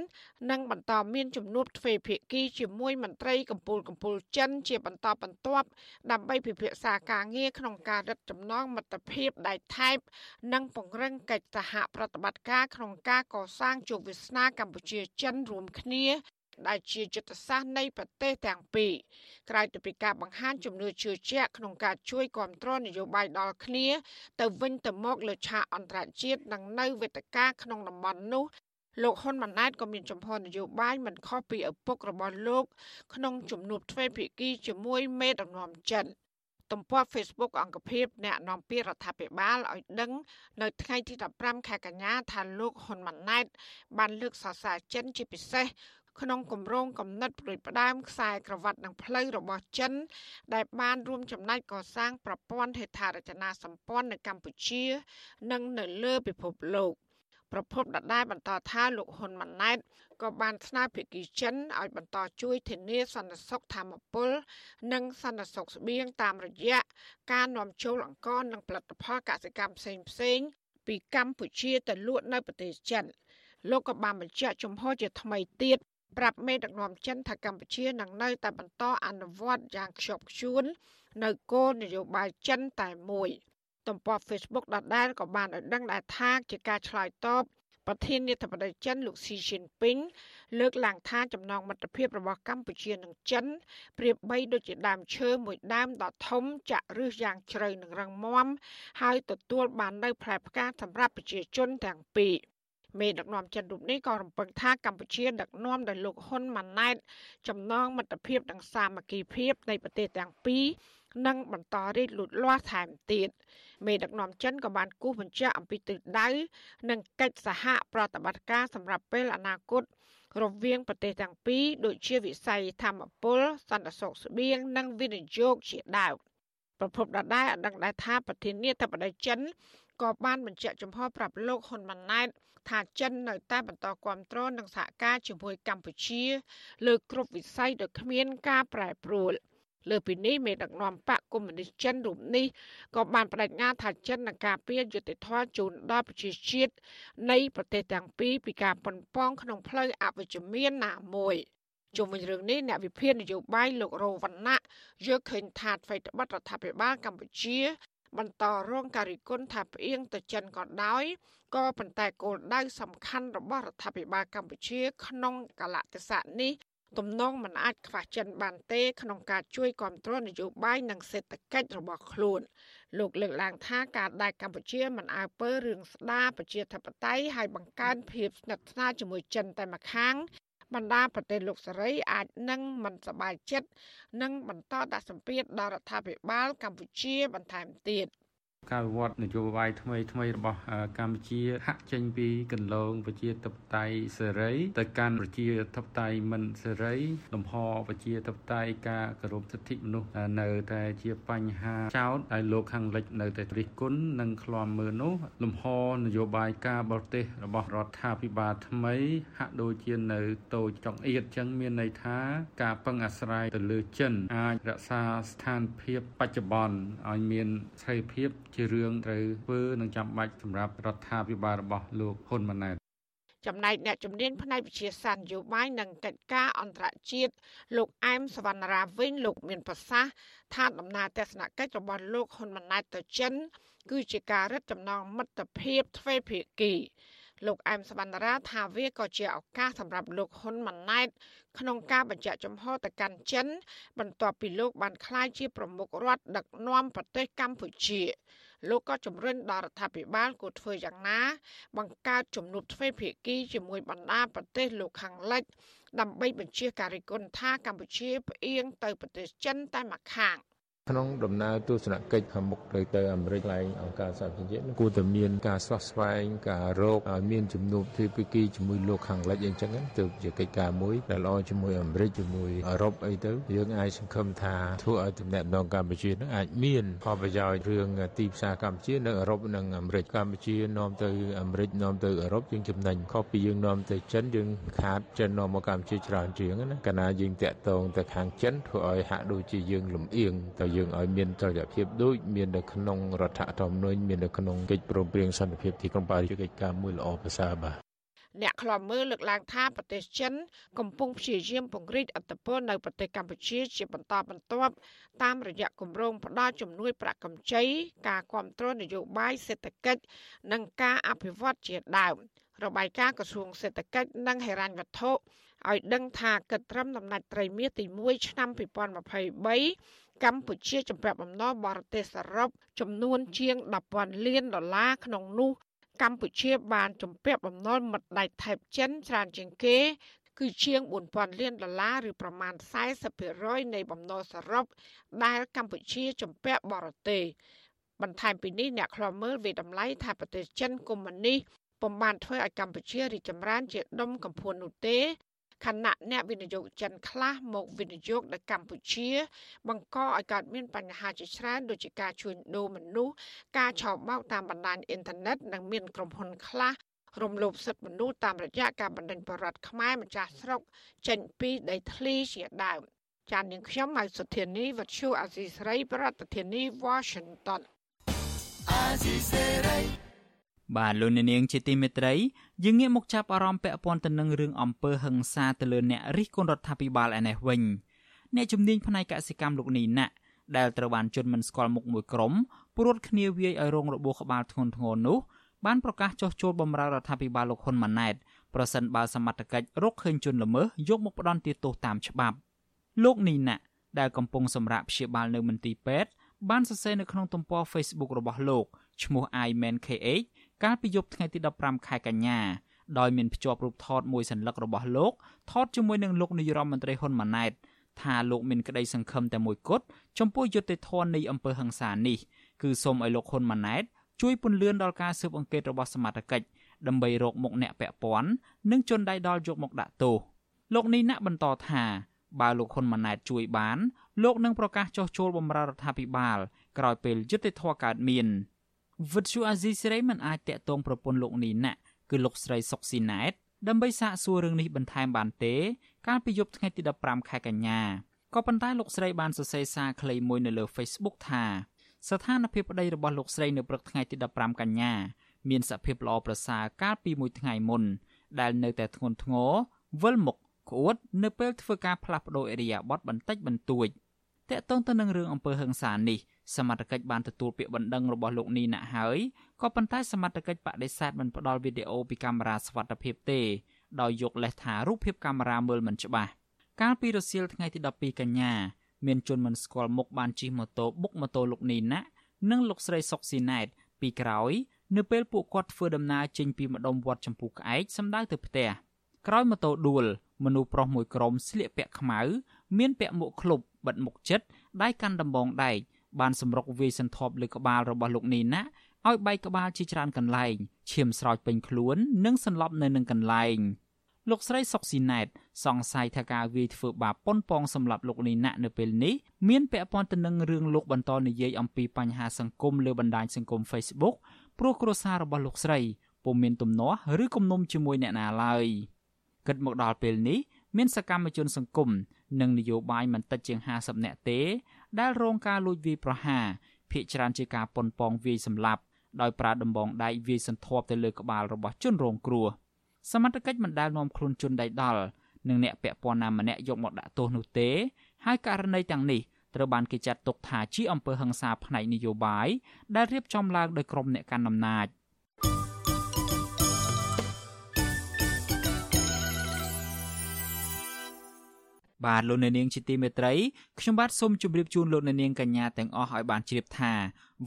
S13: និងបន្តមានជំនួបទ្វេភាគីជាមួយមន្ត្រីកម្ពុជាកម្ពុជាចិន ជាបន្តបន្ទាប់ដើម្បីពិភាក្សាការងារក្នុងការរឹតចំណងមិត្តភាពដៃថែបនិងពង្រឹងកិច្ចសហប្រតិបត្តិការក្នុងការកសាងជោគវាសនាកម្ពុជាចិនរួមគ្នា ដែលជាយុទ្ធសាស្ត្រនៃប្រទេសទាំងពីរក្រៅពីការបង្ហាញជំនឿជឿជាក់ក្នុងការជួយគ្រប់គ្រងនយោបាយដល់គ្នា ទៅវិញទៅមកលើឆាកអន្តរជាតិនិងនៅវេទិកាក្នុងតំបន់នោះលោកហ៊ុនម៉ាណែតក៏មានចំហនយោបាយមិនខុសពីឪពុករបស់លោក ក្នុងជំនួបទ្វេភាគីជាមួយមេដឹកនាំចិនទំព័រ Facebook អង្គភាពអ្នកនាំពាក្យរដ្ឋាភិបាលឲ្យដឹង នៅថ្ងៃទី15ខែកញ្ញាថាលោកហ៊ុនម៉ាណែតបានលើកសរសើរចិនជាពិសេស ក្នុងគម្រោងកំណត់ប្រួយផ្ដើមខ្សែក្រវ៉ាត់និងផ្លូវរបស់ចិន ដែលបានរួមចំណែកកសាងប្រព័ន្ធហេដ្ឋារចនាសម្ព័ន្ធនៅកម្ពុជា និងនៅលើពិភពលោកប្រពន្ធដដែលបន្តថាលោកហ៊ុនម៉ាណែតក៏បានស្នើភាគីចិនឲ្យបន្តជួយធានាសន្តិសុខធម្មពល និងសន្តិសុខស្បៀងតាមរយៈការនាំចូលអង្ករនិងផលិតផលកសិកម្មផ្សេងផ្សេងពីកម្ពុជាទៅលក់នៅប្រទេសចិនលោកក៏បានបញ្ជាក់ចំហជាថ្មីទៀត ប្រាប់មេដឹកនាំចិនថាកម្ពុជានឹងនៅតែបន្តអនុវត្តយ៉ាងខ្ជាប់ខ្ជួននៅគោលនយោបាយចិនតែមួយទំព័រ Facebook ដដែលក៏បានឲ្យដឹងដែរថាជាការឆ្លើយតបប្រធានាធិបតីចិនលោកស៊ីជីនពីងលើកឡើងថាចំណងមិត្តភាពរបស់កម្ពុជានិងចិនប្រៀបបីដូចជាដើមឈើមួយដើមដ៏ធំចាក់ឫសយ៉ាងជ្រៅនិងរឹងមាំហើយទទួលបាននូវផ្លែផ្កាសម្រាប់ប្រជាជនទាំងពីរ មេដឹកនាំចិនរូបនេះក៏រំពឹងថាកម្ពុជាដឹកនាំដោយលោកហ៊ុនម៉ាណែតចំណងមិត្តភាពនិងសាមគ្គីភាពនៃប្រទេសទាំងពីរនិងបន្តរីកលូតលាស់ថែមទៀតមេដឹកនាំចិនក៏បានគូសបញ្ជាក់អំពីទិសដៅនិងកិច្ចសហប្រតិបត្តិការសម្រាប់ពេលអនាគតរវាងប្រទេសទាំងពីរដូចជាវិស័យធម្មពលសន្តិសុខស្បៀងនិងវិនិយោគជាដើមប្រពន្ធដដែលអដឹងដែរថាប្រធានាធិបតីចិនក៏បានបញ្ជាក់ចំហប្រាប់លោកហ៊ុនម៉ាណែត ថាចិននៅតែបន្តគ្រប់គ្រងនិងសហការជាមួយកម្ពុជា លើគ្រប់វិស័យដោយគ្មានការប្រែប្រួល។លើពីនេះមេដឹកនាំបកកុម្មុយនីសចិនរូបនេះក៏បានបដិញ្ញាថាចិននឹងការពារយុត្តិធម៌ជូនដល់ប្រជាជាតិនៃប្រទេសទាំងពីរពីការប៉ុនប៉ងក្នុងផ្លូវអវិជ្ជមានណាមួយជុំវិញរឿងនេះអ្នកវិភាគនយោបាយលោករោវណ្ណៈយល់ឃើញថាថ្មីត្បិតរដ្ឋាភិបាលកម្ពុជា បន្តរងការរិះគន់ថាផ្អៀងទៅចិនក៏ដោយក៏ប៉ុន្តែគោលដៅសំខាន់របស់រដ្ឋាភិបាលកម្ពុជា ក្នុងកលៈទេសៈនេះទំនងមិនអាចខ្វះចិនបានទេ ក្នុងការជួយគ្រប់គ្រងនយោបាយនិងសេដ្ឋកិច្ចរបស់ខ្លួន លោកលើកឡើងថាការដែលកម្ពុជាមិនអើពើរឿងស្ដារប្រជាធិបតេយ្យហើយបង្កើនភាពស្និទ្ធស្នាលជាមួយចិនតែម្ខាង បណ្ដាប្រទេសលោកសេរីអាចនឹងមិនសប្បាយចិត្តនិងបន្តដាក់សម្ពាធដល់រដ្ឋាភិបាលកម្ពុជាបន្ថែមទៀត។
S2: ការវិវត្តនយោបាយថ្មីថ្មីរបស់កម្ពុជាហាក់ចេញពីកន្លងប្រជាធិបតេយ្យសេរីទៅកាន់ប្រជាធិបតេយ្យមិនសេរីលំហប្រជាធិបតេយ្យការគោរពសិទ្ធិមនុស្សនៅតែជាបញ្ហាចោតហើយលោកខាងលិចនៅតែរិះគន់និងឃ្លាំមើលនោះលំហនយោបាយការបរទេសរបស់រដ្ឋាភិបាលថ្មី ហាក់ដូចជានៅតូចចង្អៀតចឹងមានន័យថា ការពឹងអាស្រ័យទៅលើចិន អាចរក្សាស្ថានភាពបច្ចុប្បន្នឲ្យមានស្ថិរភាពជារឿងត្រូវធ្វើនិងចាំបាច់សម្រាប់រដ្ឋាភិបាលរបស់លោកហ៊ុនម៉ាណែត
S13: ចំណែកអ្នកជំនាញផ្នែកវិទ្យាសាស្ត្រនយោបាយនិងកិច្ចការអន្តរជាតិលោកអែមសវណ្ណរាវិញលោកមានប្រសាសន៍ថាដំណើរទស្សនកិច្ចរបស់លោកហ៊ុនម៉ាណែតទៅចិន គឺជាការរឹតចំណងមិត្តភាពទ្វេភាគីលោកអែមសវណ្ណរាថាវាក៏ជាឱកាសសម្រាប់លោកហ៊ុនម៉ាណែតក្នុងការបញ្ជាក់ចំហទៅកាន់ចិន បន្ទាប់ពីលោកបានក្លាយជាប្រមុខរដ្ឋដឹកនាំប្រទេសកម្ពុជា លោកក៏ជំរុញដល់រដ្ឋាភិបាលគួរធ្វើយ៉ាងណា បង្កើតជំនួបទ្វេភាគីជាមួយបណ្ដាប្រទេសលោកខាងលិចដើម្បីបញ្ជាការរិះគន់ថាកម្ពុជាផ្អៀងទៅប្រទេសចិនតែម្ខាង។
S14: ក្នុងដំណើរទស្សនកិច្ចខាងមុខទៅទៅអាមេរិកឡើងអង្គការសហប្រជាជាតិគួរតែមានការស្វះស្វែងការរកឲ្យមានជំនួបទ្វេភាគីជាមួយលោកខាងលិចអីចឹងទៅជាកិច្ចការមួយដែលល្អជាមួយអាមេរិកជាមួយអឺរ៉ុបអីទៅយើងអាចសង្ឃឹមថាធ្វើឲ្យទំនាក់ទំនងកម្ពុជានឹងអាចមានផលប្រយោជន៍រឿងទីផ្សារកម្ពុជានៅអឺរ៉ុបនិងអាមេរិកកម្ពុជានាំទៅអាមេរិកនាំទៅអឺរ៉ុបយើងចំណេញខុសពីយើងនាំទៅចិនយើងខាតចិននាំមកកម្ពុជាច្រើនជាងណាកាលណាយើងតាក់ទងទៅខាងចិនធ្វើឲ្យហាក់ដូចជាយើងលំអៀងទៅយើងឲ្យមានតុល្យភាពដូចមាននៅក្នុងរដ្ឋធម្មនុញ្ញមាននៅក្នុងកិច្ចព្រមព្រៀងសន្តិភាពទីក្រុងប៉ារីសកិច្ចការមួយល្អប្រសើរបាទ
S13: អ្នកខ្លាំមើលលើកឡើងថាប្រទេសចិន កំពុងព្យាយាមពង្រីកអធិបតេយ្យនៅប្រទេសកម្ពុជាជាបន្តបន្ទាប់តាមរយៈគម្រោងផ្ដល់ជំនួយប្រាក់កម្ចីការគ្រប់គ្រងនយោបាយសេដ្ឋកិច្ចនិងការអភិវឌ្ឍជាដើមរបាយការណ៍ក្រសួងសេដ្ឋកិច្ចនិងហិរញ្ញវត្ថុឲ្យដឹងថាគិតត្រឹមដំណាច់ត្រីមាសទី1ឆ្នាំ2023 កម្ពុជាជំពាក់បំណុលបរទេសសរុបចំនួនជាង10,000លានដុល្លារក្នុងនោះកម្ពុជាបានជំពាក់បំណុលមិត្តដៃថៃចិនច្រើនជាងគេ គឺជាង4000លានដុល្លារឬប្រមាណ40%នៃបំណុលសរុបដែលកម្ពុជាជំពាក់បរទេសបន្ថែមពីនេះអ្នកខ្លាំមើលវិតម្លៃថាប្រទេសចិនកុម្មុយនីសពុំបានធ្វើឲ្យកម្ពុជារីកចម្រើនជាដុំកំភួននោះទេ ខណៈអ្នកវិនិយោគចិនខ្លះមកវិនិយោគនៅកម្ពុជា បង្កឲ្យកើតមានបញ្ហាជាច្រើនដូចជាការជួញដូរមនុស្សការឆោបបោកតាមបណ្ដាញអ៊ីនធឺណិតនិងមានក្រុមហ៊ុនខ្លះរំលោភសិទ្ធិមនុស្សតាមរយៈការបណ្តេញបរដ្ឋខ្មែរម្ចាស់ស្រុកចេញពីដីធ្លីជាដើមចាននាងខ្ញុំម៉ៅសុធានីវັດឈូអាស៊ីស្រី ប្រធានាធិបតី Washington អាស៊ីសេ
S4: រី បាទលោកនាងជាទីមេត្រីយើងងាកមកចាប់អារម្មណ៍ពាក់ព័ន្ធទៅនឹងរឿងអំពើហិង្សាទៅលើអ្នករិះគន់រដ្ឋាភិបាលឯនេះវិញអ្នកជំនាញផ្នែកកសិកម្មលោកនីណាក់ដែលត្រូវបានជន់មិនស្គាល់មុខមួយក្រុមព្រួតគ្នាវាយឲ្យរងរបួសក្បាលធ្ងន់ធ្ងរនោះបានប្រកាសចុះចូលបម្រើរដ្ឋាភិបាលលោកហ៊ុនម៉ាណែតប្រសិនបើសមត្ថកិច្ចរកឃើញជនល្មើសយកមកផ្ដន់ទោសតាមច្បាប់លោកនីណាដែលកំពុងសម្រាកព្យាបាលនៅមន្ទីរពេទ្យបានសរសេរនៅក្នុងទំព័រ Facebook របស់លោកឈ្មោះ iManKH កាលពីយប់ថ្ងៃទី15ខែកញ្ញាដោយមានភ្ជាប់រូបថតមួយសន្លឹករបស់លោកថតជាមួយនឹងលោកនាយរដ្ឋមន្ត្រីហ៊ុនម៉ាណែតថាលោកមានក្តីសង្ឃឹមតែមួយគត់ចំពោះយុត្តិធម៌នៃអំពើហិង្សានេះគឺសូមឲ្យលោកហ៊ុនម៉ាណែតជួយពន្លឿនដល់ការស៊ើបអង្កេតរបស់សមត្ថកិច្ចដើម្បីរកមុខអ្នកពាក់ព័ន្ធនិងជន់ដៃដល់យកមកដាក់ទោសលោកនេះណាក់បន្តថាបើលោកហ៊ុនម៉ាណែតជួយបានលោកនឹងប្រកាសចុះចូលបម្រើរដ្ឋាភិបាលក្រោយពេលយុត្តិធម៌កើតមាន វិទ្យុអាស៊ីសេរីមិនអាចតាក់ទងប្រពន្ធលោកនេះណាក់គឺលោកស្រីសុកស៊ីណែតដើម្បីសាកសួររឿងនេះបន្ថែមបានទេ កាលពីយប់ថ្ងៃទី15ខែកញ្ញាក៏ប៉ុន្តែលោកស្រីបានសរសេរសារខ្លីមួយនៅលើ Facebook ថាស្ថានភាពប្តីរបស់លោកស្រីនៅព្រឹកថ្ងៃទី15កញ្ញាមានសភាពល្អប្រសើរកាលពីមួយថ្ងៃមុន ដែលនៅតែធ្ងន់ធ្ងរវិលមុខក្អួតនៅពេលធ្វើការផ្លាស់ប្តូរអេរីយ៉ាប័តបន្តិចបន្តួចតកតងទៅនឹងរឿងអំពើហិង្សានេះ សមត្ថកិច្ចបានទទួលពាក្យបណ្ដឹងរបស់លោកនីណាក់ហើយក៏ប៉ុន្តែសមត្ថកិច្ចបដិសេធមិនផ្ដល់វីដេអូពីកាមេរ៉ាសុវត្ថិភាពទេដោយយកលេសថារូបភាពកាមេរ៉ាមើលមិនច្បាស់កាលពីរសៀលថ្ងៃទី12កញ្ញាមានជនមិនស្គាល់មុខបានជិះម៉ូតូបុកម៉ូតូលោកនីណាក់និងលោកស្រីសុកស៊ីណែត ពីក្រោយ នៅពេលពួកគាត់ធ្វើដំណើរចេញពីម្ដុំវត្តចម្ពោះក្អែកសម្ដៅទៅផ្ទះក្រោយម៉ូតូដួលមនុស្សប្រុសមួយក្រុមស្លៀកពាក់ខ្មៅមានពាក់មួកឃ្លុបបិទមុខជិតដៃកាន់ដំបងដែក បានសម្រុកវាយសន្ទប់លើក្បាលរបស់លោកនីណាឲ្យបែកក្បាលជាច្រើនកន្លែងឈាមស្រោចពេញខ្លួននិងសន្លប់នៅនឹងកន្លែងលោកស្រីសុកស៊ីណែត សង្ស័យថាការវាយធ្វើបាបប៉ុនប៉ងសម្រាប់លោកនីណានៅពេលនេះមានពាក់ព័ន្ធទៅនឹងរឿងលោកបន្តនិយាយអំពីបញ្ហាសង្គមលើបណ្ដាញសង្គម Facebook ព្រោះគ្រួសាររបស់លោកស្រីពុំមានទំនាស់ឬគំនុំជាមួយអ្នកណាឡើយគិតមកដល់ពេលនេះមានសកម្មជនសង្គម និងនយោបាយមិនតិចជាង50នាក់ទេ ដែលរងការលួចវាយប្រហារភ ieck ច្រើនជាការប៉ុនប៉ងវាយសម្លាប់ដោយប្រើដំបងដែកវាយសន្ធាប់ទៅលើក្បាលរបស់ជនរងគ្រោះសមត្ថកិច្ចមិនដែលនាំខ្លួនជនដៃដល់និងអ្នកពាក់ព័ន្ធណាម្នាក់យកមកដាក់ទោសនោះទេ ហើយករណីទាំងនេះត្រូវបានគេចាត់ទុកថាជាអំពើហិង្សាផ្នែកនយោបាយដែលរៀបចំឡើងដោយក្រុមអ្នកកាន់អំណាច។ បាទលោកអ្នកនាងជាទីមេត្រីខ្ញុំបាទសូមជម្រាបជូនលោកអ្នកនាងកញ្ញាទាំងអស់ឲ្យបានជ្រាបថា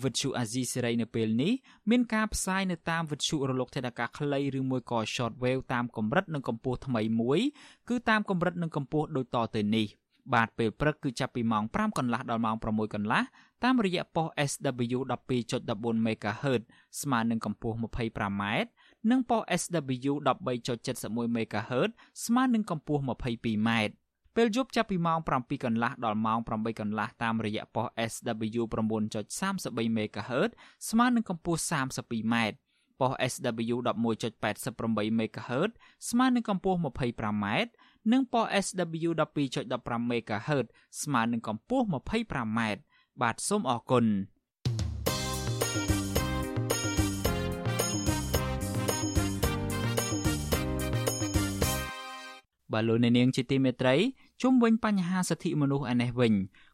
S4: វិទ្យុអាស៊ីសេរីនៅពេលនេះមានការផ្សាយនៅតាមវិទ្យុរលកថេដាកាខ្លីឬមួយក៏ short wave តាមកម្រិតនិងកម្ពស់ថ្មីមួយគឺតាមកម្រិតនិងកម្ពស់ដូចតទៅនេះបាទពេលព្រឹកគឺចាប់ពីម៉ោង5កន្លះដល់ម៉ោង6កន្លះតាមរយៈប៉ុស SW 12.14 MHz ស្មើនឹងកម្ពស់ 25m និងប៉ុស SW 13.71 MHz ស្មើនឹងកម្ពស់ 22m ពេលយប់ចាប់ពីម៉ោង7កន្លះដល់ម៉ោង8កន្លះតាមរយៈប៉ុស SW 9.33 MHz ស្មើនឹងកម្ពស់ 32m ប៉ុស SW 11.88 MHz ស្មើនឹងកម្ពស់ 25m និងប៉ុស SW 12.15 MHz ស្មើនឹងកម្ពស់ 25m បាទសូមអរគុណបាទលោកអ្នកនាងជាទីមេត្រី ជុំវិញបញ្ហាសិទ្ធិមនុស្សឯនេះវិញ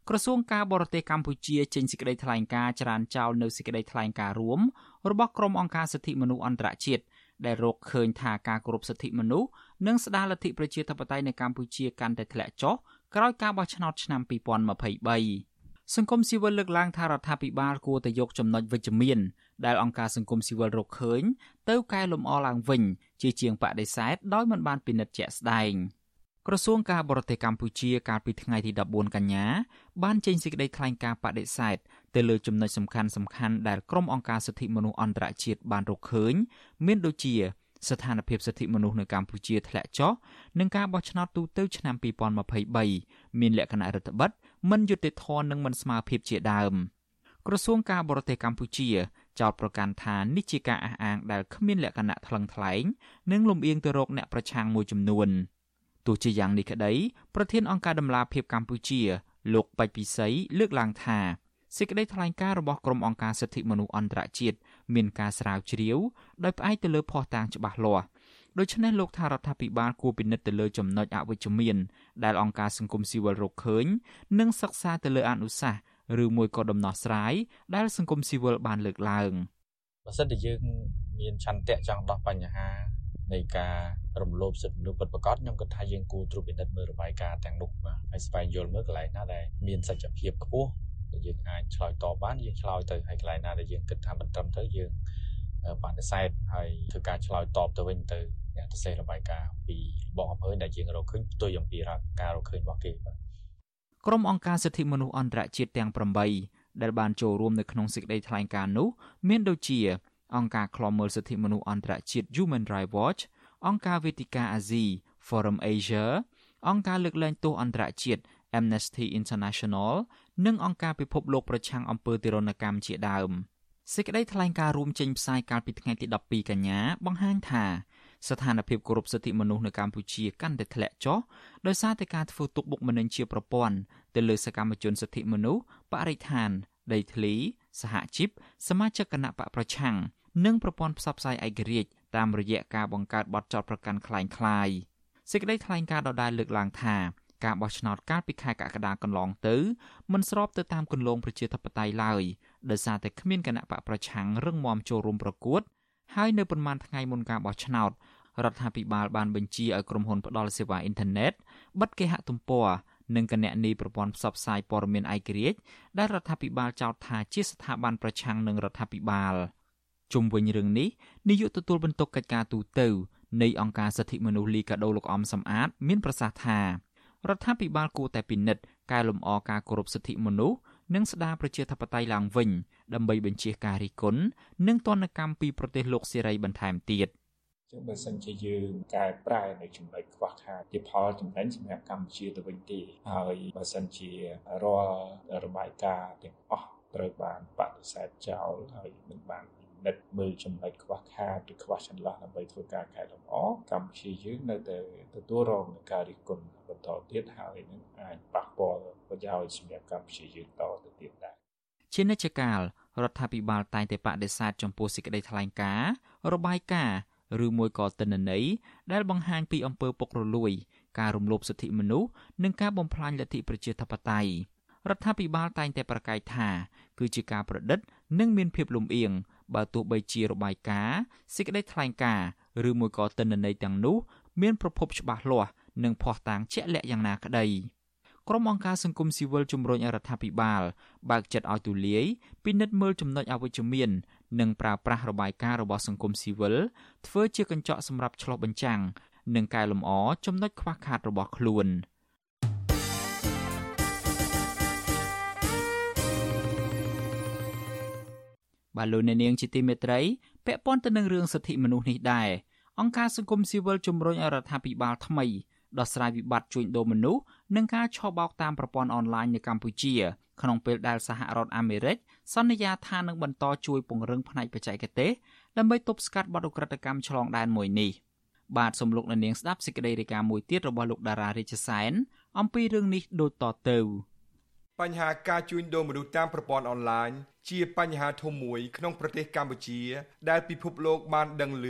S4: ក្រសួងការបរទេសកម្ពុជាចេញសេចក្តីថ្លែងការណ៍ច្រានចោលនៅសេចក្តីថ្លែងការណ៍រួមរបស់ក្រុមអង្គការសិទ្ធិមនុស្សអន្តរជាតិដែលរកឃើញថាការគោរពសិទ្ធិមនុស្សនិងស្ដារលទ្ធិប្រជាធិបតេយ្យនៅកម្ពុជាកាន់តែធ្លាក់ចុះក្រោយការបោះឆ្នោតឆ្នាំ2023សង្គមស៊ីវិលលើកឡើងថារដ្ឋាភិបាលគួរតែយកចំណុចវិជ្ជមានដែលអង្គការសង្គមស៊ីវិលរកឃើញទៅកែលម្អឡើងវិញជាជាងបដិសេធដោយមិនបានពិនិត្យជាក់ស្ដែង ក្រសួងការបរទេសកម្ពុជាកាលពីថ្ងៃទី14កញ្ញាបានចេញសេចក្តីថ្លែងការណ៍បដិសេធទៅលើចំណុចសំខាន់សំខាន់ដែលក្រុមអង្គការសិទ្ធិមនុស្សអន្តរជាតិបានរកឃើញ មានដូចជា ស្ថានភាពសិទ្ធិមនុស្សនៅកម្ពុជាធ្លាក់ចុះនិងការបោះឆ្នោតទូទៅឆ្នាំ2023មានលក្ខណៈរដ្ឋបិទមិនយុត្តិធម៌និងមិនស្មើភាពជាដើមក្រសួងការបរទេសកម្ពុជាចោទប្រកាន់ថានេះជាការអះអាងដែលគ្មានលក្ខណៈថ្លឹងថ្លែងនិងលំអៀងទៅរកអ្នកប្រឆាំងមួយចំនួន ទោះជាយ៉ាងនេះក្តីប្រធានអង្គការដំឡាភិបកម្ពុជា លោកបច្ចពិសីលើកឡើងថាសេចក្តីថ្លែងការណ៍របស់ក្រុមអង្គការសិទ្ធិមនុស្សអន្តរជាតិមានការស្រាវជ្រាវដោយផ្អែកទៅលើភស្តុតាងច្បាស់លាស់ដូច្នេះលោកថារដ្ឋាភិបាលគួរពិនិត្យទៅលើចំណុចអវិជ្ជមាន ដែលអង្គការសង្គមស៊ីវិលរកឃើញ និងសិក្សាទៅលើអនុសាសន៍ឬមួយក៏ដំណោះស្រាយដែលសង្គមស៊ីវិលបានលើកឡើង
S15: បើសិនជាយើងមានឆន្ទៈចង់ដោះបញ្ហា នៃការរំលោភសិទ្ធិមនុស្សពិតប្រាកដខ្ញុំគិតថាយើងគួរត្រួតពិនិត្យមើលរបាយការណ៍ទាំងនោះបាទហើយស្វែងយល់មើលកន្លែងណាដែលមានសច្ចភាពខ្ពស់ដែលយើងអាចឆ្លើយតបបានយើងឆ្លើយទៅហើយកន្លែងណាដែលយើងគិតថាមិនត្រឹមត្រូវយើងបដិសេធហើយធ្វើការឆ្លើយតបទៅវិញទៅអ្នកទៅសេរបាយការណ៍ពីបងអំពើដែលយើងរកឃើញផ្ទុយអំពីការរកឃើញរបស់គេបាទ
S4: ក្រុមអង្គការសិទ្ធិមនុស្សអន្តរជាតិទាំង8ដែលបានចូលរួមនៅក្នុងសេចក្តីថ្លែងការណ៍នោះមានដូចជា អង្គការឃ្លាំមើលសិទ្ធិមនុស្សអន្តរជាតិ Human Rights Watch អង្គការវេទិកាអាស៊ី Forum Asia អង្គការលើកលែងទោសអន្តរជាតិ Amnesty International និងអង្គការពិភពលោកប្រឆាំងអំពើទារុណកម្មជាដើមសេចក្តីថ្លែងការណ៍រួមចេញផ្សាយកាលពីថ្ងៃទី12កញ្ញាបង្ហាញថាស្ថានភាពគោរពសិទ្ធិមនុស្សនៅកម្ពុជាកាន់តែធ្លាក់ចុះដោយសារតែការធ្វើទុកបុកម្នេញជាប្រព័ន្ធទៅលើសកម្មជនសិទ្ធិមនុស្សបរិស្ថានដីធ្លីសហជីពសមាជិកគណៈបកប្រឆាំង និងប្រព័ន្ធផ្សព្វផ្សាយឯករាជ្យតាមរយៈការបង្កើតបទចោទប្រកាន់คล้ายៗសេចក្តីថ្លែងការណ៍ដដែលលើកឡើងថាការបោះឆ្នោតកាលពីខែកក្កដាកន្លងទៅមិនស្របទៅតាមគន្លងប្រជាធិបតេយ្យឡើយដោយសារតែគ្មានគណៈបកប្រឆាំងរឹងមាំចូលរួមប្រកួតហើយនៅប៉ុន្មានថ្ងៃមុនការបោះឆ្នោតរដ្ឋាភិបាលបានបញ្ជាឲ្យក្រុមហ៊ុនផ្ដល់សេវាអ៊ីនធឺណិតបិទគេហទំព័រនិងគណនីប្រព័ន្ធផ្សព្វផ្សាយព័ត៌មានឯករាជ្យដែលរដ្ឋាភិបាលចោទថាជាស្ថាប័នប្រឆាំងនឹងរដ្ឋាភិបាល ជុំវិញរឿងនេះនាយកទទួលបន្ទុកកិច្ចការទូតទៅនៃអង្គការសិទ្ធិមនុស្សលីកាដូលោកអំសំអាត មានប្រសាសន៍ថារដ្ឋាភិបាលគួរតែពិនិត្យកែលម្អការគោរពសិទ្ធិមនុស្សនិងស្ដារប្រជាធិបតេយ្យឡើងវិញដើម្បីបញ្ជាការរិះគន់និងទណ្ឌកម្មពីប្រទេសលោកសេរីបន្ថែមទៀត។
S16: ចឹងបើសិនជាយើងកែប្រែនៅចំណុចខ្វះខាតជាផលចំណេញសម្រាប់កម្ពុជាទៅវិញទេហើយបើសិនជារាល់របាយការណ៍ទាំងអស់ត្រូវបានបដិសេធចោលហើយមិនបាន និតមើលចំណុចខ្វះខាតឬខ្វះចន្លោះដើម្បីធ្វើការកែលម្អកម្ពុជាយើងនៅតែទទួលរងនឹងការរិះគន់បន្តទៀតហើយនឹងអាចប៉ះពាល់ប្រយោជន៍សម្រាប់កម្ពុជាយើងតទៅទៀតដែរ
S4: ជានិច្ចកាលរដ្ឋាភិបាលតែងតែបដិសេធចំពោះសេចក្តីថ្លែងការណ៍របាយការណ៍ឬមួយក៏ទិន្នន័យដែលបង្ហាញពីអំពើពុករលួយ ការរំលោភសិទ្ធិមនុស្សនិងការបំផ្លាញលទ្ធិប្រជាធិបតេយ្យរដ្ឋាភិបាលតែងតែប្រកាសថាគឺជាការប្រឌិត និងមានភាពលំអៀង បើទោះបីជារបាយការណ៍សេចក្តីថ្លែងការណ៍ឬមួយក៏ទិន្នន័យទាំងនោះមានប្រភពច្បាស់លាស់និងភ័ស្តុតាងជាក់លាក់យ៉ាងណាក្តីក្រុមអង្គការសង្គមស៊ីវិលជំរុញរដ្ឋាភិបាលបើកចិត្តឲ្យទូលាយពិនិត្យមើលចំណុចអវិជ្ជមាន និងប្រើប្រាស់របាយការណ៍របស់សង្គមស៊ីវិលធ្វើជាកញ្ចក់សម្រាប់ឆ្លុះបញ្ចាំងនិងកែលម្អចំណុចខ្វះខាតរបស់ខ្លួន បាទលោកអ្នកនាងជាទីមេត្រីពាក់ព័ន្ធទៅនឹងរឿងសិទ្ធិមនុស្សនេះដែរអង្គការសង្គមស៊ីវិលជំរុញឲ្យរដ្ឋាភិបាលថ្មីដោះស្រាយវិបត្តិជួញដូរមនុស្សនិងការឆបោកតាមប្រព័ន្ធអនឡាញនៅកម្ពុជា ក្នុងពេលដែលសហរដ្ឋអាមេរិកសន្យាថានឹងបន្តជួយពង្រឹងផ្នែកបច្ចេកទេសដើម្បីទប់ស្កាត់បទឧក្រិដ្ឋកម្មឆ្លងដែនមួយនេះបាទសំលោកនៅនាងស្ដាប់សេចក្តីរាយការណ៍មួយទៀតរបស់លោកតារារាជសែនអំពីរឿងនេះដូចតទៅ
S10: បញ្ហាការជួញដូរមនុស្សតាមប្រព័ន្ធអនឡាញជាបញ្ហាធំមួយក្នុងប្រទេសកម្ពុជា ដែលពិភពលោកបានដឹងឮ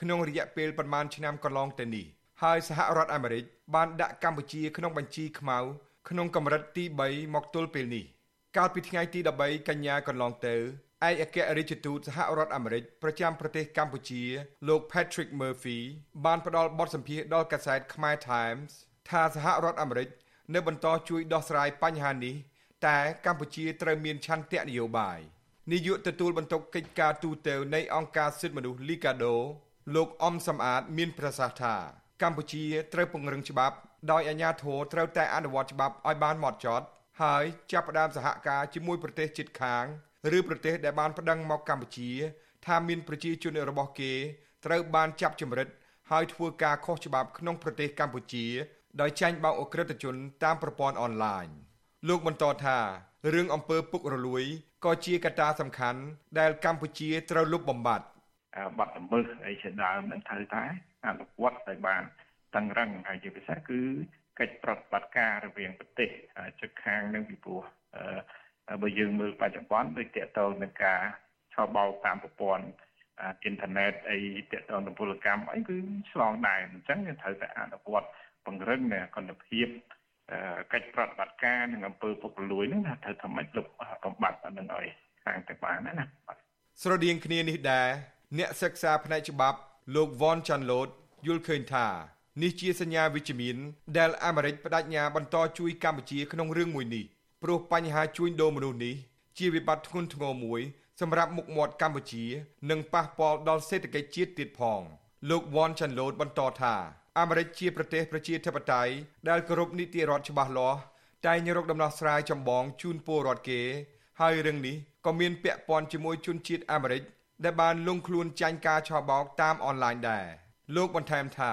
S10: ក្នុងរយៈពេលប្រមាណឆ្នាំកន្លងទៅនេះហើយសហរដ្ឋអាមេរិកបានដាក់កម្ពុជាក្នុងបញ្ជីខ្មៅក្នុងកម្រិតទី3មកទល់ពេលនេះកាលពីថ្ងៃទី13កញ្ញាកន្លងទៅឯកអគ្គរដ្ឋទូតសហរដ្ឋអាមេរិកប្រចាំប្រទេសកម្ពុជាលោក Patrick Murphy បានផ្ដល់បទសម្ភាសន៍ដល់កាសែតខ្មែរ Times ថាសហរដ្ឋអាមេរិក នៅបន្តជួយដោះស្រាយបញ្ហានេះតែកម្ពុជាត្រូវមានឆន្ទៈនយោបាយនាយកទទួលបន្ទុកកិច្ចការទូតនៃអង្គការសិទ្ធិមនុស្ស Liga do លោកអំសំអាតមានប្រសាសន៍ថាកម្ពុជាត្រូវពង្រឹងច្បាប់ដោយអាជ្ញាធរត្រូវតែអនុវត្តច្បាប់ឲ្យបានហ្មត់ចត់ហើយចាប់ផ្ដើមសហការជាមួយប្រទេសជិតខាងឬប្រទេសដែលបានប្តឹងមកកម្ពុជាថាមានប្រជាជនរបស់គេត្រូវបានចាប់ចម្រិតហើយធ្វើការខុសច្បាប់ក្នុងប្រទេសកម្ពុជា ដោយចាញ់បោកអក្រិតជន តាមប្រព័ន្ធអនឡាញលោកបន្តថារឿងអំពើពុករលួយក៏ជាកត្តាសំខាន់ដែលកម្ពុជាត្រូវលុបបំបាត់
S17: បាត់ល្មើសអីជាដើមនឹងត្រូវតែអនុវត្តឲ្យបានតឹងរឹងហើយជាពិសេសគឺកិច្ចប្រតិបត្តិការរវាងប្រទេសជិតខាងនឹងពីព្រោះបើយើងមើលបច្ចុប្បន្នដូចតកតងនឹងការឆបោកតាមប្រព័ន្ធអ៊ីនធឺណិតអីតកតងនឹងពលកម្មអីគឺឆ្លងដែរអញ្ចឹងយើងត្រូវតែអនុវត្ត ពង្រឹងគុណភាពកិច្ចប្រតិបត្តិការនឹងអំពើពុករលួយហ្នឹងថាត្រូវធ្វើម៉េចលុបបំបត្តិអានឹងឲ្យខាងទៅបានណា
S10: ស្រដៀងគ្នានេះដែរអ្នកសិក្សាផ្នែកច្បាប់លោក Von Chanlot យល់ឃើញថានេះជាសញ្ញាវិជ្ជមានដែលអាមេរិកបដិញ្ញាបន្តជួយកម្ពុជាក្នុងរឿងមួយនេះព្រោះបញ្ហាជួញដូរមនុស្សនេះជាវិបត្តិធ្ងន់ធ្ងរមួយសម្រាប់មុខមាត់កម្ពុជា និងប៉ះពាល់ដល់សេដ្ឋកិច្ចជាតិទៀតផង លោកវ៉ាន់ចាន់ឡូតបន្តថា អាមេរិកជាប្រទេសប្រជាធិបតេយ្យដែលគោរពនីតិរដ្ឋច្បាស់លាស់តែងរកដំណោះស្រាយចម្បងជូនពលរដ្ឋគេ ហើយរឿងនេះក៏មានពាក់ព័ន្ធជាមួយជនជាតិអាមេរិកដែលបានលងខ្លួនចាញ់ការឆបោកតាមអនឡាញដែរលោកបន្ថែមថា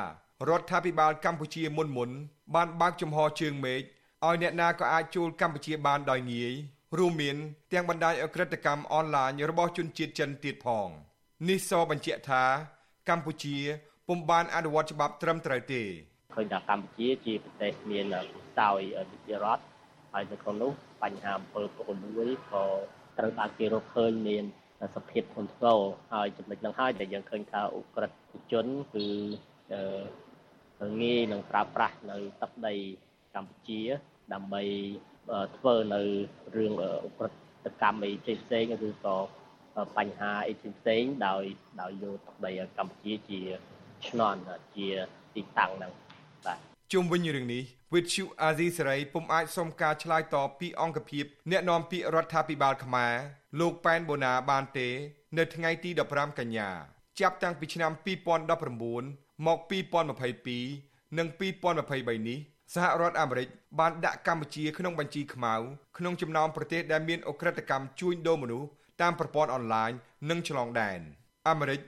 S10: រដ្ឋាភិបាលកម្ពុជាមុនមុនបានបើកចំហជើងមេឃឲ្យអ្នកណាក៏អាចចូលកម្ពុជាបានដោយងាយរួមមានទាំងបណ្ដាញអក្រិតកម្មអនឡាញរបស់ជនជាតិចិនទៀតផងនេះសបញ្ជាក់ថាកម្ពុជា ពុំបានអនុវត្តច្បាប់ត្រឹមត្រូវទេ
S18: ឃើញថាកម្ពុជាជាប្រទេសមានខ្សោយនីតិរដ្ឋហើយនៅក្នុងនោះបញ្ហាអំពើពុករលួយក៏ត្រូវបានគេរកឃើញមានសភាពធ្ងន់ធ្ងរហើយចំណុចហ្នឹងហើយដែលយើងឃើញថាអ ுக ្រិតជនគឺងាយនឹងប្រើប្រាស់នៅទឹកដីកម្ពុជា ដើម្បីធ្វើនៅរឿងអ ுக ្រិតកម្មអីផ្សេងៗឬក៏បញ្ហាអីផ្សេងៗដោយដោយយកទឹកដីកម្ពុជាជា ឆ្នន់ជាទីតាំងហ្នឹងបាទ
S10: ជុំវិញរឿងនេះវិទ្យុអាស៊ីសេរីពុំអាចសុំការឆ្លើយតបពីអង្គភាពអ្នកនាំពាក្យរដ្ឋាភិបាលខ្មែរលោកប៉ែនបូណាបានទេ នៅថ្ងៃទី15កញ្ញាចាប់តាំងពីឆ្នាំ2019មក2022និង2023នេះសហរដ្ឋអាមេរិកបានដាក់កម្ពុជាក្នុងបញ្ជីខ្មៅក្នុងចំណោមប្រទេសដែលមានអ ுக ្រិតកម្មជួញដូរមនុស្សតាមប្រព័ន្ធអនឡាញនិងឆ្លងដែនអាមេរិក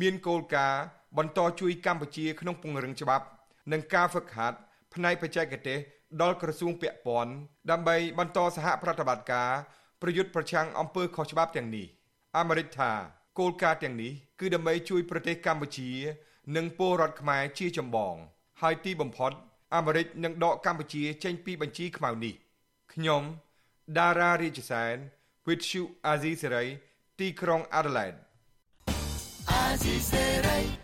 S10: មានគោលការណ៍ បន្តជួយកម្ពុជាក្នុងពង្រឹងច្បាប់និងការហ្វឹកហាត់ផ្នែកបច្ចេកទេសដល់ក្រសួងពាក់ព័ន្ធដើម្បីបន្តសហប្រតិបត្តិការប្រយុទ្ធប្រឆាំងអំពើខុសច្បាប់ទាំងនេះអាមេរិកថាគោលការណ៍ទាំងនេះគឺដើម្បីជួយប្រទេសកម្ពុជា និងពលរដ្ឋខ្មែរជាចម្បង ហើយទីបំផុតអាមេរិកនឹងដកកម្ពុជាចេញពីបញ្ជីខ្មៅនេះខ្ញុំដារ៉ារាជសែន with you Azizi Serai ទីក្រុង Adelaide
S4: អាស៊ីសេរី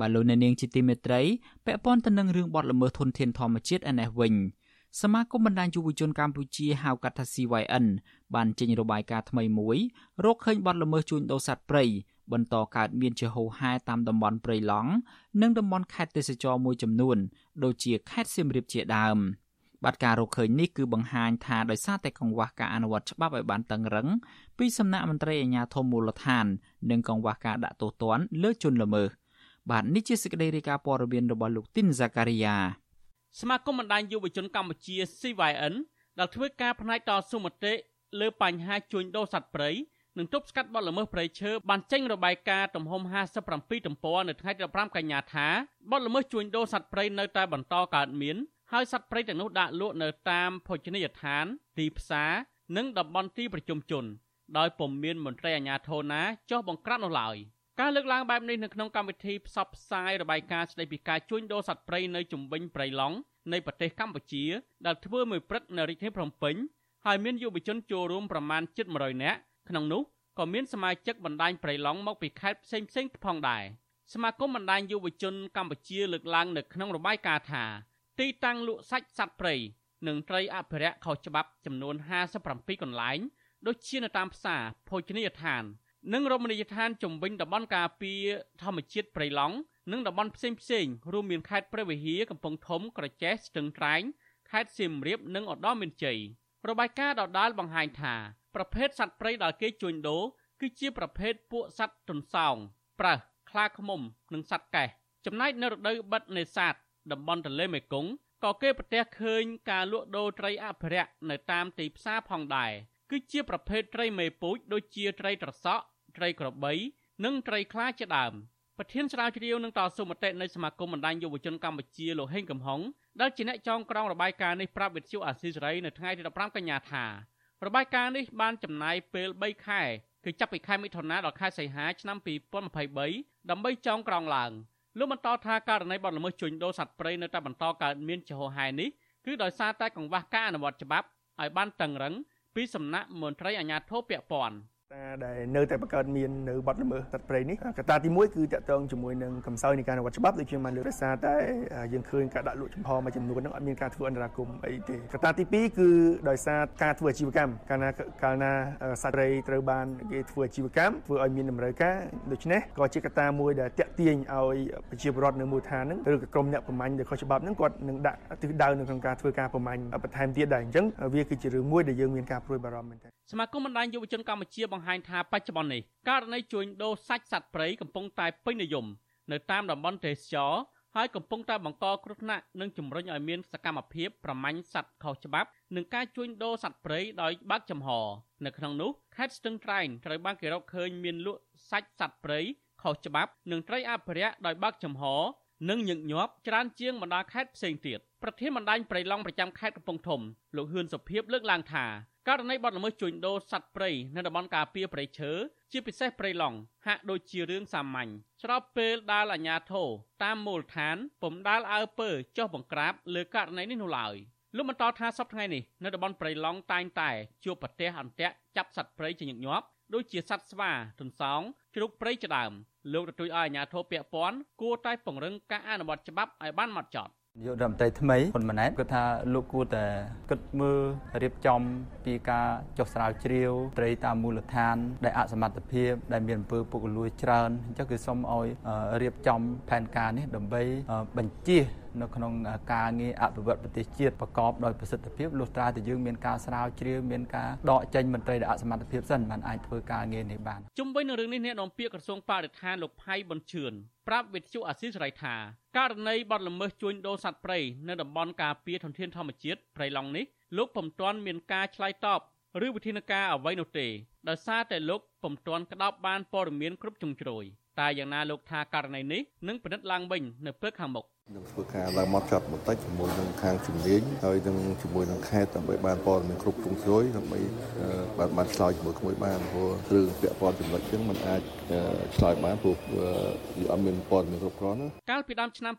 S4: បាទលោកអ្នកនាងជាទីមេត្រីពាក់ព័ន្ធទៅនឹងរឿងបទល្មើសធនធានធម្មជាតិឯនេះវិញសមាគមបណ្ដាញយុវជនកម្ពុជាហៅកាត់ថា CYN បានចេញរបាយការណ៍ថ្មីមួយរកឃើញបទល្មើសជួញដូរសត្វព្រៃបន្តកើតមានជាហូរហែតាមតំបន់ព្រៃឡង់និងតំបន់ខេត្តទេសចរមួយចំនួន ដូចជាខេត្តសៀមរាបជាដើមបាទការរកឃើញនេះគឺបង្ហាញថាដោយសារតែកង្វះការអនុវត្តច្បាប់ឲ្យបានតឹងរឹងពីសំណាក់មន្ត្រីអាជ្ញាធរមូលដ្ឋាន និងកង្វះការដាក់ទោសទណ្ឌលើជនល្មើស បាទនេះជាសេចក្តីរាយការណ៍ព័ត៌មានរបស់លោកទីនហ្សាការីយ៉ា
S19: សមាគមបណ្ដាញយុវជនកម្ពុជា CYN ដែលធ្វើការផ្នែកតស៊ូមតិលើបញ្ហាជួញដូរសត្វព្រៃនិងទប់ស្កាត់បទល្មើសព្រៃឈើបានចេញរបាយការណ៍ទំហំ57ទំព័រនៅថ្ងៃទី15កញ្ញាថាបទល្មើសជួញដូរសត្វព្រៃនៅតែបន្តកើតមានហើយសត្វព្រៃទាំងនោះដាក់លក់នៅតាមភោជនីយដ្ឋាន ទីផ្សារនិងតំបន់ទីប្រជុំជន ដោយពុំមានមន្ត្រីអាជ្ញាធរណាចុះបង្ក្រាបនោះឡើយ។ ការលើកឡើងបែបនេះនៅក្នុងកម្មវិធីផ្សព្វផ្សាយរបាយការណ៍ស្តីពីការជួញដូរសត្វព្រៃនៅជុំវិញព្រៃឡង់នៃប្រទេសកម្ពុជាដែលធ្វើមួយព្រឹកនៅរាជធានីភ្នំពេញហើយមានយុវជនចូលរួមប្រមាណជិត100នាក់ក្នុងនោះក៏មានសមាជិកបណ្ដាញប្រៃឡង់មកពីខេត្តផ្សេងផ្សេងផងដែរសមាគមបណ្ដាញយុវជនកម្ពុជាលើកឡើងនៅក្នុងរបាយការណ៍ថាទីតាំងលក់សាច់សត្វព្រៃនិងត្រីអភិរក្សខុសច្បាប់ចំនួន57កន្លែងដូចជានៅតាមផ្សារភោជនីយដ្ឋាន និងរមណីយដ្ឋានជំវិញតំបន់ការពារធម្មជាតិព្រៃឡង់និងតំបន់ផ្សេងផ្សេងរួមមានខេត្តព្រះវិហារកំពង់ធំក្រចេះស្ទឹងត្រែងខេត្តសៀមរាបនិងឧត្តរមានជ័យរបាយការណ៍ដដាលបង្ហាញថាប្រភេទសត្វព្រៃដែលគេជួញដូរគឺជាប្រភេទពួកសត្វទន្សោងប្រើសខ្លាឃ្មុំនិងសត្វកែះចំណែកនៅរដូវបិទនេសាទតំបន់ទន្លេមេគង្គក៏គេប្រទះឃើញការលក់ដូរត្រីអភិរក្សនៅតាមទីផ្សារផងដែរគឺជាប្រភេទត្រីមេពូជដូចជាត្រីត្រសក់ ត្រីក្របី និងត្រីខ្លាជាដើមប្រធានស្រាវជ្រាវនឹងតស៊ូមតិនៃសមាគមបណ្ដាញយុវជនកម្ពុជាលោកហេងកំហុងដែលជាអ្នកចងក្រងរបាយការណ៍នេះប្រាប់វិទ្យុអាស៊ីសេរីនៅថ្ងៃទី15កញ្ញាថារបាយការណ៍នេះបានចំណាយពេល3ខែគឺចាប់ពីខែមិថុនាដល់ខែសីហាឆ្នាំ2023ដើម្បីចងក្រងឡើងលោកបន្តថាករណីបទល្មើសជួញដូរសត្វព្រៃនៅតែបន្តកើតមានចំហហែនេះគឺដោយសារតែកង្វះការអនុវត្តច្បាប់ឲ្យបានតឹងរឹងពីសំណាក់មន្ត្រីអាជ្ញាធរពាក់ព័ន្ធ
S20: តាដែលនៅតែបង្កើតមាននៅបទល្មើសសត្វព្រៃនេះកត្តាទី1គឺតកតងជាមួយនឹងកំសោយនៃការអនុវត្តច្បាប់ដូចជាបានលើកដោយសារតែយើងឃើញការដាក់លក់ចំហមួយចំនួនហ្នឹងអត់មានការធ្វើអន្តរាគមន៍អីទេកត្តាទី2គឺដោយសារការធ្វើអាជីវកម្មកាលណាកាលណាសត្វព្រៃត្រូវបានគេធ្វើអាជីវកម្មធ្វើឲ្យមានតម្រូវការដូច្នេះក៏ជាកត្តាមួយដែលតាក់ទាញឲ្យប្រជាពលរដ្ឋនៅមូលដ្ឋានហ្នឹងឬក៏ក្រុមអ្នកប្រមាញ់ដែលខុសច្បាប់ហ្នឹងគាត់នឹងដាក់ទិសដៅនៅក្នុងការធ្វើការប្រមាញ់បន្ថែមទៀតដែរអញ្ចឹងវាគឺជារឿងមួយដែលយើងមានការព្រួយបារម្ភមែនទែន
S19: សមាគមបណ្ដាញយុវជនកម្ពុជាបង្ហាញថាបច្ចុប្បន្ននេះករណីជួញដូរសាច់សត្វព្រៃកំពុងតែពេញនិយមនៅតាមតំបន់ទេសចរហើយកំពុងតែបង្កគ្រោះថ្នាក់និងជំរុញឲ្យមានសកម្មភាពប្រមាញ់សត្វខុសច្បាប់និងការជួញដូរសត្វព្រៃដោយបើកចំហនៅក្នុងនោះខេត្តស្ទឹងត្រែងត្រូវបានគេរកឃើញមានលក់សាច់សត្វព្រៃខុសច្បាប់និងត្រីអភិរក្សដោយបើកចំហនិងញឹកញាប់ច្រើនជាងបណ្ដាខេត្តផ្សេងទៀតប្រធានបណ្ដាញព្រៃឡង់ប្រចាំខេត្តកំពង់ធំលោកហ៊ឿនសុភីបលើកឡើងថា ករណីបទល្មើសជួញដូរសត្វព្រៃនៅតំបន់ការពារព្រៃឈើជាពិសេសព្រៃឡង់ហាក់ដូចជារឿងសាមញ្ញស្របពេលដាល់អាញាធរតាមមូលដ្ឋានពុំដាល់អើពើចុះបង្ក្រាបលើករណីនេះនោះឡើយលោកបន្តថាសប្តាហ៍ថ្ងៃនេះនៅតំបន់ព្រៃឡង់តែងតែជួបប្រទេសអន្ទាក់ចាប់សត្វព្រៃជាញឹកញាប់ដូចជាសត្វស្វាទន្សោងជ្រូកព្រៃជាដើមលោកទទូចឲ្យអាជ្ញាធរពាក់ព័ន្ធគួរតែពង្រឹងការអនុវត្តច្បាប់ឲ្យបានម៉ត់ចត់
S21: នាយករដ្ឋមន្ត្រីថ្មីហ៊ុនម៉ាណែតគាត់ថាលោកគួរតែគិតមើលរៀបចំពីការចុះស្រាវជ្រាវត្រីតាមមូលដ្ឋានដែលអសមត្ថភាពដែលមានអំពើពុករលួយច្រើនអញ្ចឹងគឺសូមឲ្យរៀបចំផែនការនេះដើម្បីបញ្ជា នៅក្នុងការងារអភិវឌ្ឍប្រទេសជាតិប្រកបដោយប្រសិទ្ធភាពលុះត្រាតែយើងមានការស្រាវជ្រាវមានការដកចេញមន្ត្រីដែលអសមត្ថភាពសិនបានអាចធ្វើការងារនេះបាន
S19: ជុំវិញនឹងរឿងនេះអ្នកនាំពាក្យក្រសួងបរិស្ថានលោកផៃប៊ុនឈឿនប្រាប់វិទ្យុអាស៊ីសេរីថាករណីបទល្មើសជួញដូរសត្វព្រៃនៅតំបន់ការពារធនធានធម្មជាតិព្រៃឡង់នេះលោកពុំទាន់មានការឆ្លើយតបឬវិធានការអ្វីនោះទេដោយសារតែលោកពុំទាន់ក្តោបបានព័ត៌មានគ្រប់ជ្រុងជ្រោយតែយ៉ាងណាលោកថាករណីនេះនឹងពិនិត្យឡើងវិញនៅពេលខាងមុខ
S22: នឹងធ្វើការឡើងមកចត់បន្តិចជាមួយនឹងខាងជំនាញហើយនឹងជាមួយនឹងខេត្តដើម្បីបានព័ត៌មានគ្រប់ជ្រុងជ្រោយដើម្បីបានបានឆ្លើយជាមួយក្មួយបានព្រោះរឿងពាក់ព័ន្ធចំណុចចឹងมันអាចឆ្លើយបានព្រោះវាអត់មានព័ត៌មានគ្រប់គ្រាន់ណា
S19: កាលពីដើមឆ្នាំ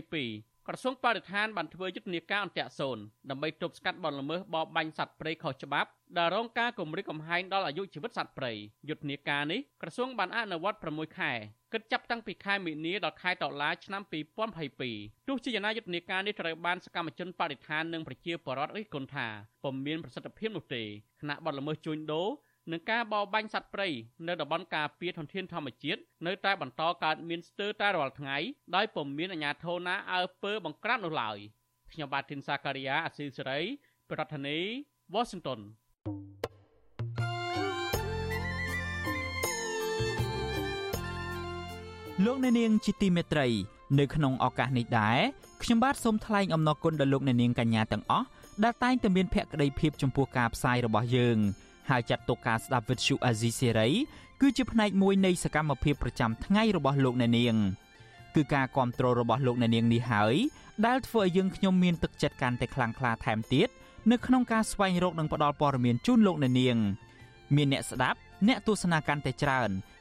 S19: 2022ក្រសួងបរិស្ថានបានធ្វើយុទ្ធនាការអន្តរសូនដើម្បីទប់ស្កាត់បទល្មើសបរបាញ់សត្វព្រៃខុសច្បាប់ដែលរងការគំរាមកំហែងដល់អាយុជីវិតសត្វព្រៃយុទ្ធនាការនេះក្រសួងបានអនុវត្ត6ខែ គិតចាប់តាំងពីខែមិនិនាដល់ខែតុលាឆ្នាំ2022ទោះជាយ៉ាងណាយុទ្ធនាការនេះត្រូវបានសកម្មជនបរិស្ថាននិងប្រជាពលរដ្ឋរិះគន់ថាពុំមានប្រសិទ្ធភាពនោះទេគណៈបទល្មើសជួញដូរនិងការបរបាញ់សត្វព្រៃនៅតំបន់ការពារធនធានធម្មជាតិនៅតែបន្តកើតមានស្ទើរតែរាល់ថ្ងៃដោយពុំមានអាជ្ញាធរណាអើពើបង្ក្រាបនោះឡើយខ្ញុំបាទធីនសាការីយ៉ាអស៊ីសេរីប្រធានាធិបតី Washington
S4: លោកអ្នកនាងជាទីមេត្រីនៅក្នុងឱកាសនេះដែរខ្ញុំបាទសូមថ្លែងអំណរគុណដល់លោកអ្នកនាងកញ្ញាទាំងអស់ដែលតែងតែមានភក្ដីភាពចំពោះការផ្សាយរបស់យើងហើយចាត់ទុកការស្ដាប់វិទ្យុអាស៊ីសេរីគឺជាផ្នែកមួយនៃសកម្មភាពប្រចាំថ្ងៃរបស់លោកអ្នកនាងគឺការគ្រប់គ្រងរបស់លោកអ្នកនាងនេះហើយដែលធ្វើឲ្យយើងខ្ញុំមានទឹកចិត្តកាន់តែខ្លាំងក្លាថែមទៀតនៅក្នុងការស្វែងរកនិងផ្តល់ព័ត៌មានជូនលោកអ្នកនាង មានអ្នកស្ដាប់អ្នកទស្សនាកាន់តែច្រើន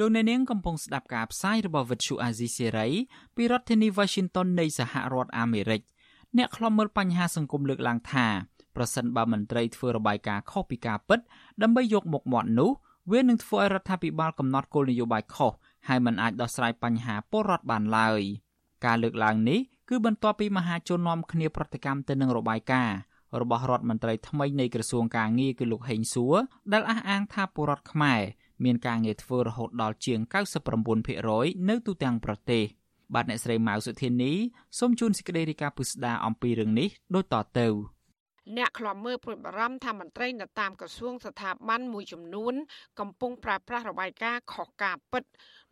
S4: លោកអ្នកនាងកំពុងស្ដាប់ការផ្សាយរបស់ Vuthu Azizi Serai ពីរដ្ឋធានី Washington នៃសហរដ្ឋអាមេរិកអ្នកខ្លំមើលបញ្ហាសង្គមលើកឡើងថាប្រសិនបើមន្ត្រីធ្វើរបាយការណ៍ខុសពីការពិត ដើម្បីយកមុខមាត់នោះវានឹងធ្វើឲ្យរដ្ឋាភិបាលកំណត់គោលនយោបាយខុសហើយមិនអាចដោះស្រាយបញ្ហាពលរដ្ឋបានឡើយការលើកឡើងនេះគឺបន្ទាប់ពីមហាជននាំគ្នាប្រតិកម្មទៅនឹងរបាយការណ៍របស់រដ្ឋមន្ត្រីថ្មីនៃក្រសួងកាងារគឺលោកហេងសួរដែលអះអាងថាពលរដ្ឋខ្មែរ មានការងារធ្វើរហូតដល់ជាង99%នៅទូទាំងប្រទេសបាទអ្នកស្រីម៉ៅសុធានីសូមជូនសេចក្តីរាយការណ៍ពុស្ដាអំពីរឿងនេះដូចតទៅ
S13: អ្នកខ្លាំមើលព្រួយបារម្ភថាមន្ត្រីនៅតាមក្រសួងស្ថាប័នមួយចំនួន កំពុងប្រើប្រាស់របាយការណ៍ខុសការពិត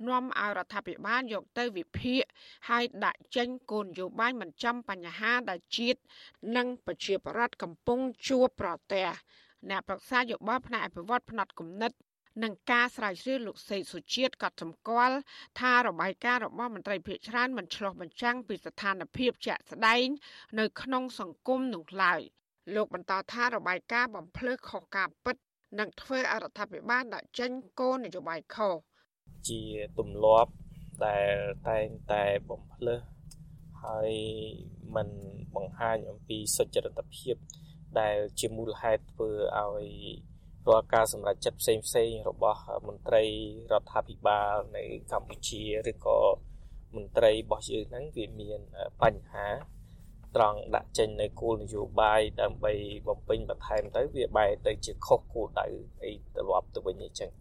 S13: នាំឲ្យរដ្ឋាភិបាលយកទៅវិភាគហើយដាក់ចេញគោលនយោបាយមិនចំបញ្ហាដែលជាតិនិងប្រជាប្រដ្ឋកំពុងជួបប្រទះអ្នកប្រឹក្សាយោបល់ផ្នែកអភិវឌ្ឍផ្នែកគំនិត នឹងការស្រាវជ្រាវលោកសេកសុជាតិក៏សម្គាល់ថារបាយការណ៍របស់មន្ត្រីភិជាច្រើនមិនឆ្លោះបញ្ចាំងពីស្ថានភាពជាក់ស្ដែងនៅក្នុងសង្គមនោះឡើយលោកបន្តថារបាយការណ៍បំភ្លឺខុសការពិតនឹងធ្វើអរដ្ឋាភិបាលដាក់ចេញគោលនយោបាយខុស
S23: ជាទម្លាប់ដែលតែងតែបំភ្លឺហើយมันបង្ហាញអំពីសុចរិតភាព ដែលជាមូលហេតុធ្វើឲ្យ រាល់ការសម្រេចចិត្តផ្សេងផ្សេងរបស់មន្ត្រីរដ្ឋាភិបាលនៅកម្ពុជាឬក៏មន្ត្រីរបស់យើងហ្នឹងវាមានបញ្ហាត្រង់ដាក់ចេញនៅគោលនយោបាយដើម្បីបំពេញបន្ថែមទៅវាបែរទៅជាខុសគោលដៅអីត្រឡប់ទៅវិញអញ្ចឹង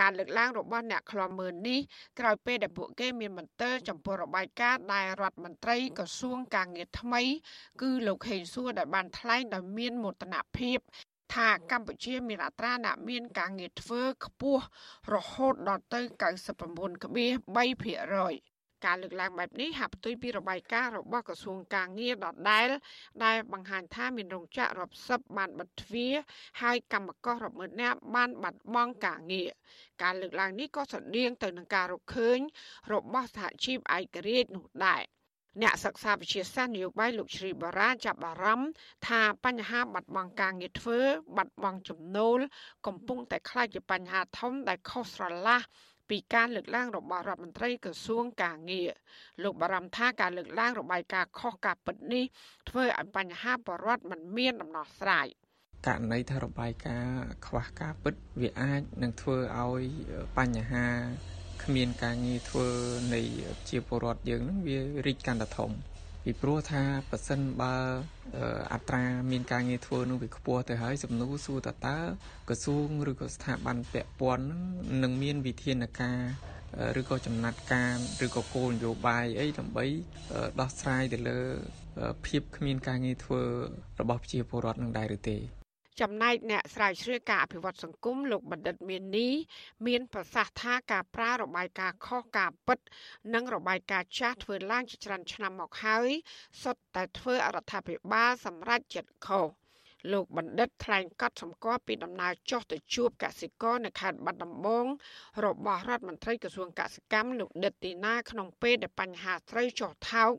S13: ការលើកឡើងរបស់អ្នកខ្លាំមើលនេះក្រោយពេលដែលពួកគេមានមន្ទិលចំពោះរបាយការណ៍ដែលរដ្ឋមន្ត្រីក្រសួងកាងារថ្មី គឺលោកហេងសួរដែលបានថ្លែងដោយមានមោទនភាព ថាកម្ពុជាមានអត្រាអ្នកមានការងារធ្វើខ្ពស់រហូតដល់ទៅ99.3%ការលើកឡើងបែបនេះហាក់ផ្ទុយពីរបាយការណ៍របស់ក្រសួងការងារដដែល ដែលបង្ហាញថាមានរោងចក្ររាប់សិបបានបិទទ្វារហើយកម្មកររាប់ម៉ឺននាក់បានបាត់បង់ការងារការលើកឡើងនេះក៏ស្តៀងទៅនឹងការរកឃើញរបស់សហជីពឯករាជ្យនោះដែរ អ្នកសិក្សាវិទ្យាសាស្ត្រនយោបាយលោកជ្រីបារ៉ាចាប់អារម្មណ៍ថាបញ្ហាបាត់បង់ការងារធ្វើ បាត់បង់ចំណូល កំពុងតែក្លាយជាបញ្ហាធំដែលខុសស្រឡះពីការលើកឡើងរបស់រដ្ឋមន្ត្រីក្រសួងកាងារលោកបារម្ភថាការលើកឡើងរបាយការណ៍ខុសការពិតនេះធ្វើឲ្យបញ្ហាបរដ្ឋមិនមានដំណោះស្រាយ
S23: ករណីថារបាយការណ៍ខ្វះការពិតវាអាចនឹងធ្វើឲ្យបញ្ហា គ្មានការងារធ្វើនៃជាពលរដ្ឋយើងនឹងវារីកកាន់តែធំពីព្រោះថាប៉ះសិនបើអត្រាមានការងារធ្វើនឹងវាខ្ពស់ទៅហើយសំណួរសួរតើតើក្រសួងឬក៏ស្ថាប័នពាក់ព័ន្ធនឹងមានវិធានការឬក៏ចំណាត់ការឬក៏គោលនយោបាយអីដើម្បីដោះស្រាយទៅលើភាពគ្មានការងារធ្វើរបស់ប្រជាពលរដ្ឋនឹងដែរឬទេ
S13: ចំណែកអ្នកស្រាវជ្រាវការអភិវឌ្ឍសង្គមលោកបណ្ឌិតមាននីមានប្រសាសន៍ថាការប្រើរបាយការណ៍ខុសការពិត និងរបាយការណ៍ចាស់ធ្វើឡើងជាច្រើនឆ្នាំមកហើយសុទ្ធតែធ្វើអរដ្ឋាភិបាលសម្រាប់ចិត្តខុសលោកបណ្ឌិតថ្លែងកត់សម្គាល់ពីដំណើរចុះទៅជួបកសិករនៅខេត្តបាត់ដំបងរបស់រដ្ឋមន្ត្រីក្រសួងកសិកម្មលោកដិតទីណាក្នុងពេលដែលបញ្ហាស្រូវចុះថោក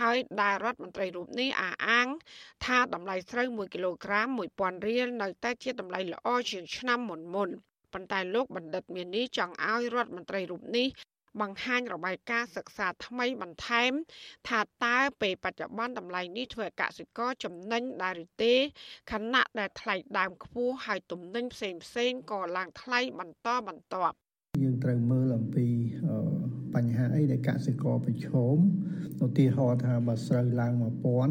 S13: ហើយដែលរដ្ឋមន្ត្រីរូបនេះអះអាង ថាតម្លៃស្រូវ1គីឡូក្រាម1000រៀលនៅតែជាតម្លៃល្អជាងឆ្នាំមុនមុនប៉ុន្តែលោកបណ្ឌិតមាននេះចង់ឲ្យរដ្ឋមន្ត្រីរូបនេះបង្ហាញរបាយការណ៍សិក្សាថ្មីបន្ថែម ថាតើពេលបច្ចុប្បន្នតម្លៃនេះធ្វើឲ្យកសិករចំណេញដែរឬទេខណៈដែលថ្លៃដើមខ្ពស់ហើយទំនិញផ្សេងផ្សេងក៏ឡើងថ្លៃបន្តបន្ទាប់
S24: យើងត្រូវមើលអំពី បញ្ហាអីដែលកសិករប្រឈមឧទាហរណ៍ថាបើស្រូវឡើង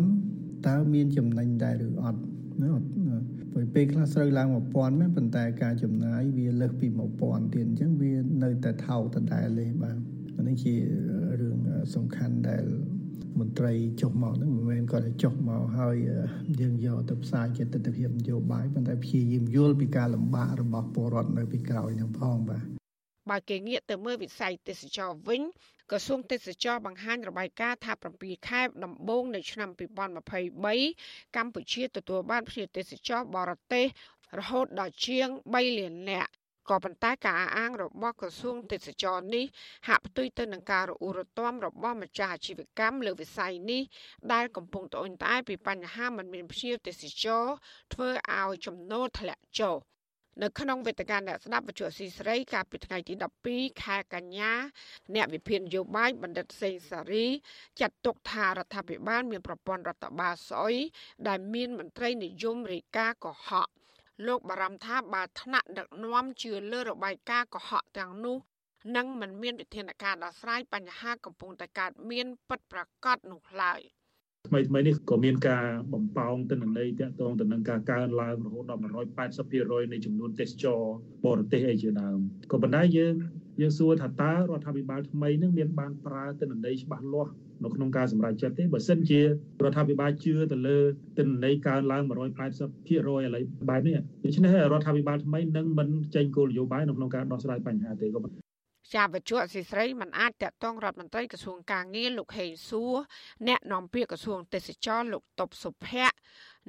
S24: 1000តើមានចំណេញដែរឬអត់ណាពេលពេលខ្លះស្រូវឡើង1000មែនប៉ុន្តែការចំណាយវាលើសពី1000ទៀតអញ្ចឹងវានៅតែថោកដដែលទេបាទនេះជារឿងសំខាន់ដែលមន្ត្រីចុះមកហ្នឹងមិនមែនគាត់តែចុះមកហើយយើងយកទៅផ្សាយជាទស្សនវិជ្ជានយោបាយប៉ុន្តែព្យាយាមយល់ពីការលំបាករបស់ពលរដ្ឋនៅពីក្រោយហ្នឹងផងបាទ
S13: បើគេងាកទៅមើលវិស័យទេសចរវិញក្រសួងទេសចរបង្ហាញរបាយការណ៍ថា7ខែដំបូងនៃឆ្នាំ2023កម្ពុជាទទួលបានភ្ញៀវទេសចរបរទេសរហូតដល់ជាង3លាននាក់ក៏ប៉ុន្តែការអះអាងរបស់ក្រសួងទេសចរនេះហាក់ផ្ទុយទៅនឹងការរអ៊ូរទាំរបស់ម្ចាស់អាជីវកម្មលើវិស័យនេះដែលកំពុងត្អូញត្អែរពីបញ្ហាមិនមានភ្ញៀវទេសចរធ្វើឲ្យចំណូលធ្លាក់ចុះ នៅក្នុងវេទិកាអ្នកស្ដាប់វិទ្យុស៊ីស្រីកាលពីថ្ងៃទី12ខែកញ្ញាអ្នកវិភាគនយោបាយបណ្ឌិតសេងសារីចាត់ទុកថារដ្ឋាភិបាលមានប្រព័ន្ធរដ្ឋបាលស្អុយដែលមានមន្ត្រីនិយមរាយការណ៍កុហកលោកបារម្ភថាបើថ្នាក់ដឹកនាំជឿលើរបាយការណ៍កុហកទាំងនោះនឹងមិនមានវិធានការដោះស្រាយបញ្ហាកំពុងតែកើតមានពិតប្រាកដនោះឡើយ។
S25: ថ្មីថ្មីនេះក៏មានការបំផោងទិន្នន័យតាក់ទងទៅនឹងការកើនឡើងរហូតដល់180%នៃចំនួនទេសចរបរទេសអីជាដើមក៏ប៉ុន្តែយើងយើងសួរថាតើរដ្ឋាភិបាលថ្មីនឹងមានបានប្រើទិន្នន័យច្បាស់លាស់នៅក្នុងការសម្រេចចិត្តទេបើសិនជារដ្ឋាភិបាលជឿទៅលើទិន្នន័យកើនឡើង180%ឥឡូវបែបនេះដូច្នេះរដ្ឋាភិបាលថ្មីនឹងមិនចេញគោលនយោបាយនៅក្នុងការដោះស្រាយបញ្ហាទេក៏
S13: ជាវិជ្ជាស៊ីស្រីមិនអាចតាក់ទងរដ្ឋមន្ត្រីក្រសួងកាងារលោកហេងសួរអ្នកនាំពាក្យក្រសួងទេសចរលោកតុបសុភ័ក្រ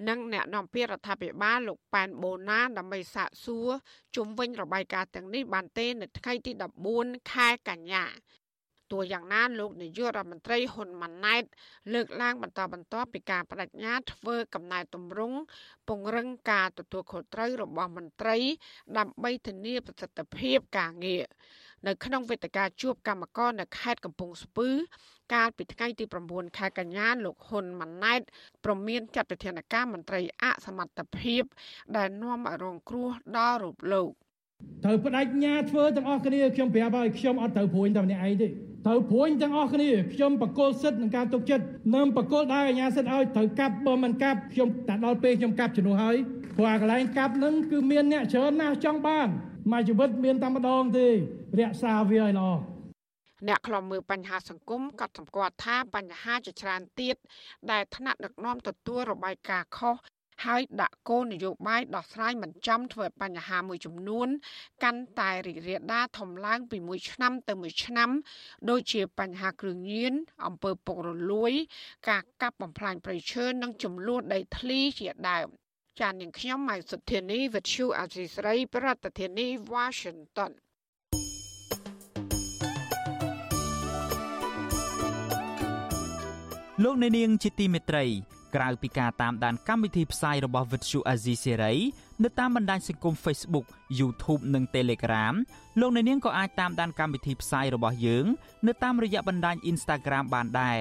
S13: និងអ្នកនាំពាក្យរដ្ឋាភិបាលលោកប៉ែនបូណាដើម្បីសាកសួរជុំវិញរបាយការណ៍ទាំងនេះបានទេនៅថ្ងៃទី14ខែកញ្ញាទោះយ៉ាងណាលោកនាយករដ្ឋមន្ត្រីហ៊ុនម៉ាណែតលើកឡើងបន្តបន្តពីការបដិញ្ញាធ្វើកំណែតម្រង់ពង្រឹងការទទួលខុសត្រូវរបស់មន្ត្រី ដើម្បីធានាប្រសិទ្ធភាពការងារ នៅក្នុងវេទិកាជួបកម្មករនៅខេត្តកំពង់ស្ពឺ កាលពីថ្ងៃទី9ខែកញ្ញាលោកហ៊ុនម៉ាណែតប្រមានចាត់វិធានការមន្ត្រីអសមត្ថភាព ដែលនាំឲ្យរងគ្រោះដល់រូបលោក
S26: ត្រូវបដិញ្ញាធ្វើទាំងអស់គ្នាខ្ញុំប្រាប់ឲ្យខ្ញុំអត់ត្រូវព្រួយតែម្នាក់ឯងទេត្រូវព្រួយទាំងអស់គ្នាខ្ញុំបកគលសិទ្ធិនឹងការទុកចិត្តនឹងបកគលដែរអាញាសិទ្ធិឲ្យត្រូវកាប់បើមិនកាប់ខ្ញុំតែដល់ពេលខ្ញុំកាប់ជំនួសហើយព្រោះអាកន្លែងកាប់នឹងគឺមានអ្នកច្រើនណាស់ចង់បាន មួយជីវិតមានតែម្ដងទេរក្សាវាឲ្យល្អ
S13: អ្នកខ្លំមើលបញ្ហាសង្គមក៏សម្គាល់ថាបញ្ហាជាច្រើនទៀតដែលថ្នាក់ដឹកនាំទទួលរបាយការណ៍ខុសហើយដាក់គោលនយោបាយដោះស្រាយមិនចំធ្វើបញ្ហាមួយចំនួន កាន់តែរីករាលដាលធំឡើងពីមួយឆ្នាំទៅមួយឆ្នាំ ដូចជាបញ្ហាគ្រឿងញៀនអំពើពុករលួយ ការកាប់បំផ្លាញព្រៃឈើនិងចំនួនដីធ្លីជាដើម ចាននាងខ្ញុំម៉ៃសុធានីវិទ្យុអាស៊ីស្រី ប្រធានាធិបតី Washington
S4: លោកអ្នកនាងជាទីមេត្រីក្រៅពីការតាមដានកម្មវិធីផ្សាយរបស់ Vuthu Azizi Serai នៅតាមបណ្ដាញសង្គម Facebook YouTube និង Telegram លោកអ្នកនាងក៏អាចតាមដានកម្មវិធីផ្សាយរបស់យើង នៅតាមរយៈបណ្ដាញ Instagram បានដែរ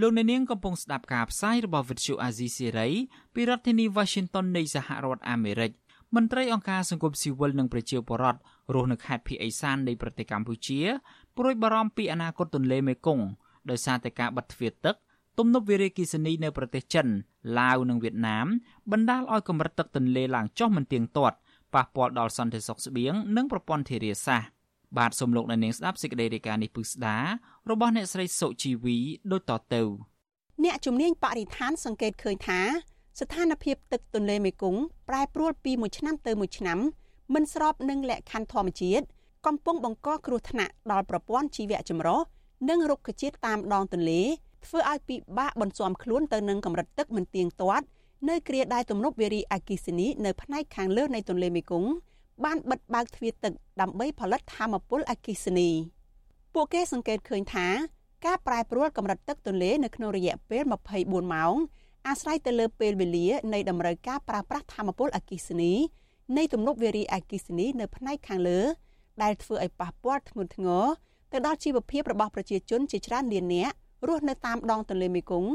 S4: លោកអ្នកនាងកំពុងស្ដាប់ការផ្សាយរបស់ Vuthu Azizi Serai ពីរដ្ឋធានី Washington នៃសហរដ្ឋអាមេរិកមន្ត្រីអង្គការសង្គមស៊ីវិលនិងប្រជាពលរដ្ឋរស់នៅខេត្តភីអេសាននៃប្រទេសកម្ពុជាព្រួយបារម្ភពីអនាគតទន្លេមេគង្គដោយសារតែការបិទទ្វារទឹកទំនប់វារីអគ្គិសនីនៅប្រទេសចិនឡាវនិងវៀតណាមបណ្ដាលឲ្យកម្រិតទឹកទន្លេឡើងចុះមិនទៀងទាត់ប៉ះពាល់ដល់សន្តិសុខស្បៀងនិងប្រព័ន្ធធារាសាស្ត្រ បាទសូមលោកអ្នកនាងស្ដាប់សេចក្តីរាយការណ៍នេះពឹស្ដារបស់អ្នកស្រីសុជីវីដូចតទៅ
S27: អ្នកជំនាញបរិស្ថានសង្កេតឃើញថា ស្ថានភាពទឹកទន្លេមេគង្គប្រែប្រួលពីមួយឆ្នាំទៅមួយឆ្នាំមិនស្របនឹងលក្ខខណ្ឌធម្មជាតិកំពុងបង្កគ្រោះថ្នាក់ដល់ប្រព័ន្ធជីវៈចម្រុះនិងរុក្ខជាតិតាមដងទន្លេធ្វើឲ្យពិបាកបន្ស៊ាំខ្លួនទៅនឹងកម្រិតទឹកមិនទៀងទាត់នៅគ្រាដែលទំនប់វារីអគ្គិសនីនៅផ្នែកខាងលើនៃទន្លេមេគង្គ បានបិទបើកទ្វារទឹកដើម្បីផលិតថាមពលអគ្គិសនី ពួកគេសង្កេតឃើញថាការប្រែប្រួលកម្រិតទឹកទន្លេនៅក្នុងរយៈពេល24ម៉ោងអាស្រ័យទៅលើពេលវេលានៃតម្រូវការប្រើប្រាស់ធម្មពលអគ្គិសនីនៃទំនប់វារីអគ្គិសនីនៅផ្នែកខាងលើ ដែលធ្វើឲ្យប៉ះពាល់ធ្ងន់ធ្ងរទៅដល់ជីវភាពរបស់ប្រជាជនជាច្រើនលាននាក់រស់នៅតាមដងទន្លេមេគង្គ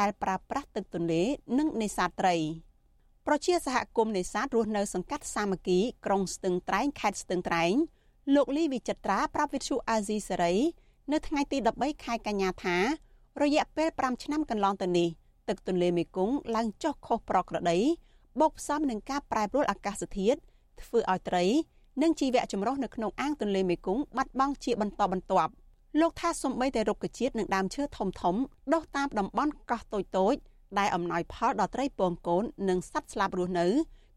S27: ដែលប្រើប្រាស់ទឹកទន្លេ និងនេសាទត្រី ប្រជាសហគមន៍នេសាទរស់នៅសង្កាត់សាមគ្គីក្រុងស្ទឹងត្រែងខេត្តស្ទឹងត្រែងលោកលីវិចិត្រាប្រាប់វិទ្យុអាស៊ីសេរីនៅថ្ងៃទី13ខែកញ្ញាថា រយៈពេល5ឆ្នាំកន្លងទៅនេះទឹកទន្លេមេគង្គឡើងចុះខុសប្រក្រតីបូកផ្សំនឹងការប្រែប្រួលអាកាសធាតុធ្វើឲ្យត្រីនិងជីវៈចម្រុះនៅក្នុងអាងទន្លេមេគង្គបាត់បង់ជាបន្តបន្ទាប់លោកថាសំបីតែរុក្ខជាតិនិងដើមឈើធំធំដុះតាមតំបន់កោះតូចតូច ដែលអំណោយផលដល់ត្រីពងកូននិងសត្វស្លាបរស់នៅ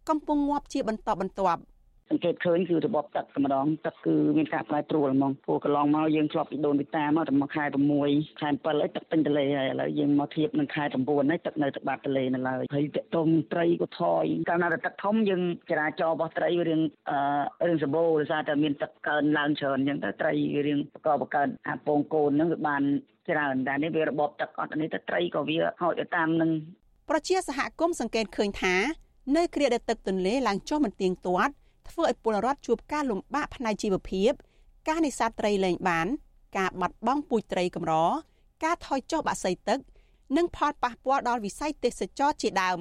S27: កំពុងងាប់ជាបន្តបន្ទាប់
S28: សង្កេតឃើញគឺរបបទឹកតែម្ដងទឹកគឺមានការប្រែប្រួលហ្មងព្រោះកន្លងមកយើងធ្លាប់ពីដូនពីតាមកតែមកខែ6ខែ7ហើយទឹកពេញទន្លេហើយឥឡូវយើងមកធៀបនឹងខែ9ហើយទឹកនៅតែបាត់ទន្លេនៅឡើយហើយតកតុំត្រីក៏ថយកាលណាទឹកធំយើងចរាចរណ៍របស់ត្រីវារៀងអឺរឿងសម្បូរដោយសារតែមានទឹកកើនឡើងច្រើនអញ្ចឹងទៅត្រីវារៀងបកបកើនអាពងកូនហ្នឹងវាបានច្រើនតែនេះវារបបទឹកអត់នេះទៅត្រីក៏វាហោចទៅតាមនឹង
S27: ប្រជាសហគមន៍សង្កេតឃើញថានៅគ្រាដែលទឹកទន្លេឡើងចុះមិនទៀងទាត់ ធ្វើឲ្យពលរដ្ឋជួបការលំបាកផ្នែកជីវភាព ការនេសាទត្រីលែងបាន ការបាត់បង់ពូជត្រីកម្រ ការថយចុះបាក់សីទឹក និងផលប៉ះពាល់ដល់វិស័យទេសចរជាដើម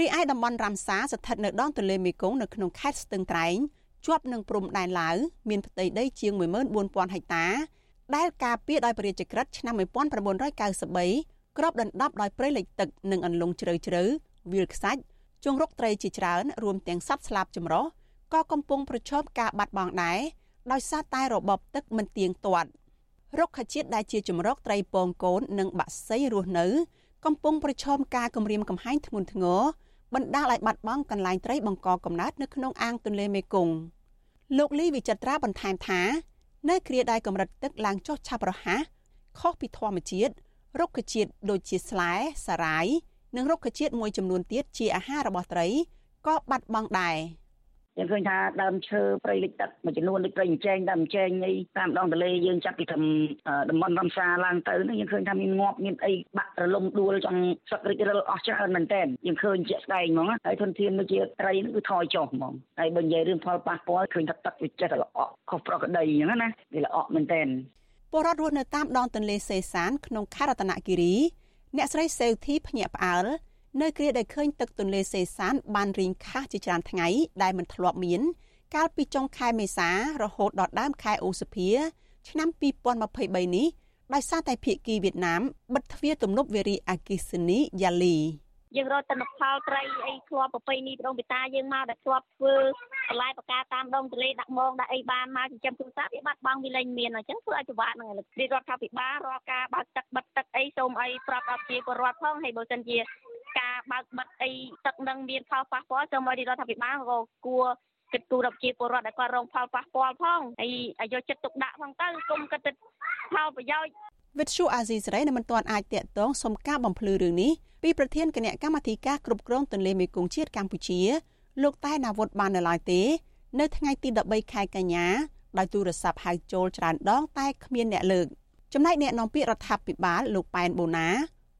S27: រីឯតំបន់រ៉ាំសាស្ថិតនៅដងទន្លេមេគង្គនៅក្នុងខេត្តស្ទឹងត្រែងជាប់នឹងព្រំដែនឡាវមានផ្ទៃដីជាង14000ហិកតា ដែលការពារដោយព្រះរាជក្រឹត្យឆ្នាំ1993ក្របដណ្ដប់ដោយព្រៃលិចទឹកនិងអន្លង់ជ្រៅជ្រៅវាលខ្សាច់ជង្រុកត្រីជាច្រើនរួមទាំងសត្វស្លាបចម្រុះ ក៏កំពុងប្រឈមការបាត់បង់ដែរដោយសារតែរបបទឹកមិនទៀងទាត់រុក្ខជាតិដែលជាជំរកត្រីពងកូននិងបាក់សីរស់នៅ កំពុងប្រឈមការគំរាមកំហែងធ្ងន់ធ្ងរបណ្ដាលឲ្យបាត់បង់កន្លែងត្រីបង្កកំណើតនៅក្នុងអាងទន្លេមេគង្គលោកលីវិចិត្រាបន្ថែមថានៅគ្រាដែលកម្រិតទឹកឡើងចុះឆាប់រហ័សខុសពីធម្មជាតិរុក្ខជាតិដូចជាស្លែសារាយនិងរុក្ខជាតិមួយចំនួនទៀតជាអាហាររបស់ត្រីក៏បាត់បង់ដែរ។
S28: យើងឃើញថាដើមឈើព្រៃលិចទឹកមួយចំនួនដូចព្រៃអញ្ចែងដើមអញ្ចែងអីតាមដងទន្លេយើងចាប់ពីធំតំបន់រំសាឡើងទៅនេះយើងឃើញថាមានងាប់មានអីបាក់រលំដួលចង់សឹករិចរិលអស់ច្រើនមែនតើយើងឃើញជាក់ស្ដែងហ្មងហើយធនធានដូចជាត្រីនេះគឺថយចុះហ្មងហើយបើនិយាយរឿងផលប៉ះពាល់ឃើញថាទឹកវាចេះតែល្អក់ខុសប្រក្រតីអញ្ចឹងណាវាល្អក់មែនតើ
S27: ពលរដ្ឋរស់នៅតាមដងទន្លេសេសានក្នុងខេត្តរតនគិរីអ្នកស្រីសេវធីភ្ញាក់ផ្អើល នៅគ្រាដែលឃើញទឹកទន្លេសេសានបានរីងខះជាច្រើនថ្ងៃដែលមិនធ្លាប់មាន កាលពីចុងខែមេសា រហូតដល់ដើមខែឧសភា ឆ្នាំ2023នេះដោយសារតែភៀកគីវៀតណាមបិទទ្វារទំនប់វារីអគិសនីយ៉ាលី
S29: យើងរកទិន្នផលត្រីអីធ្លាប់ប្រពៃណីដងបេតាយើងមកដែលធ្លាប់ធ្វើបន្លែបកាតាមដងទន្លេដាក់មងដាក់អីបានមកចិញ្ចឹមគ្រួសារវាបាត់បង់វាលែងមានអញ្ចឹងធ្វើឲ្យពិបាកហ្នឹងរាជរដ្ឋាភិបាលរាល់ការបើកទឹកបិទទឹកអីសូមអីប្រាប់ដល់ជាពលរដ្ឋផងហើយបើសិនជា ការបើកបិទអីទឹកនឹងមានផលប៉ះពាល់សូមឲ្យរដ្ឋាភិបាលក៏គួរគិតគូរដល់ជាពលរដ្ឋដែលគាត់រងផលប៉ះពាល់ផងហើយឲ្យយកចិត្តទុកដាក់ផងទៅគុំគិតទៅផលប្រយោជន៍
S27: វិទ្យុអាស៊ីសេរីនៅមិនទាន់អាចតាក់ទងសុំការបំភ្លឺរឿងនេះពីប្រធានគណៈកម្មាធិការគ្រប់គ្រងទន្លេមេគង្គជាតិកម្ពុជា លោកតែនាវុធបាននៅឡើយទេ នៅថ្ងៃទី13ខែកញ្ញាដោយទូរស័ព្ទហៅចូលច្រើនដងតែគ្មានអ្នកលើកចំណែកអ្នកនាំពាក្យរដ្ឋាភិបាលលោកប៉ែនបូណា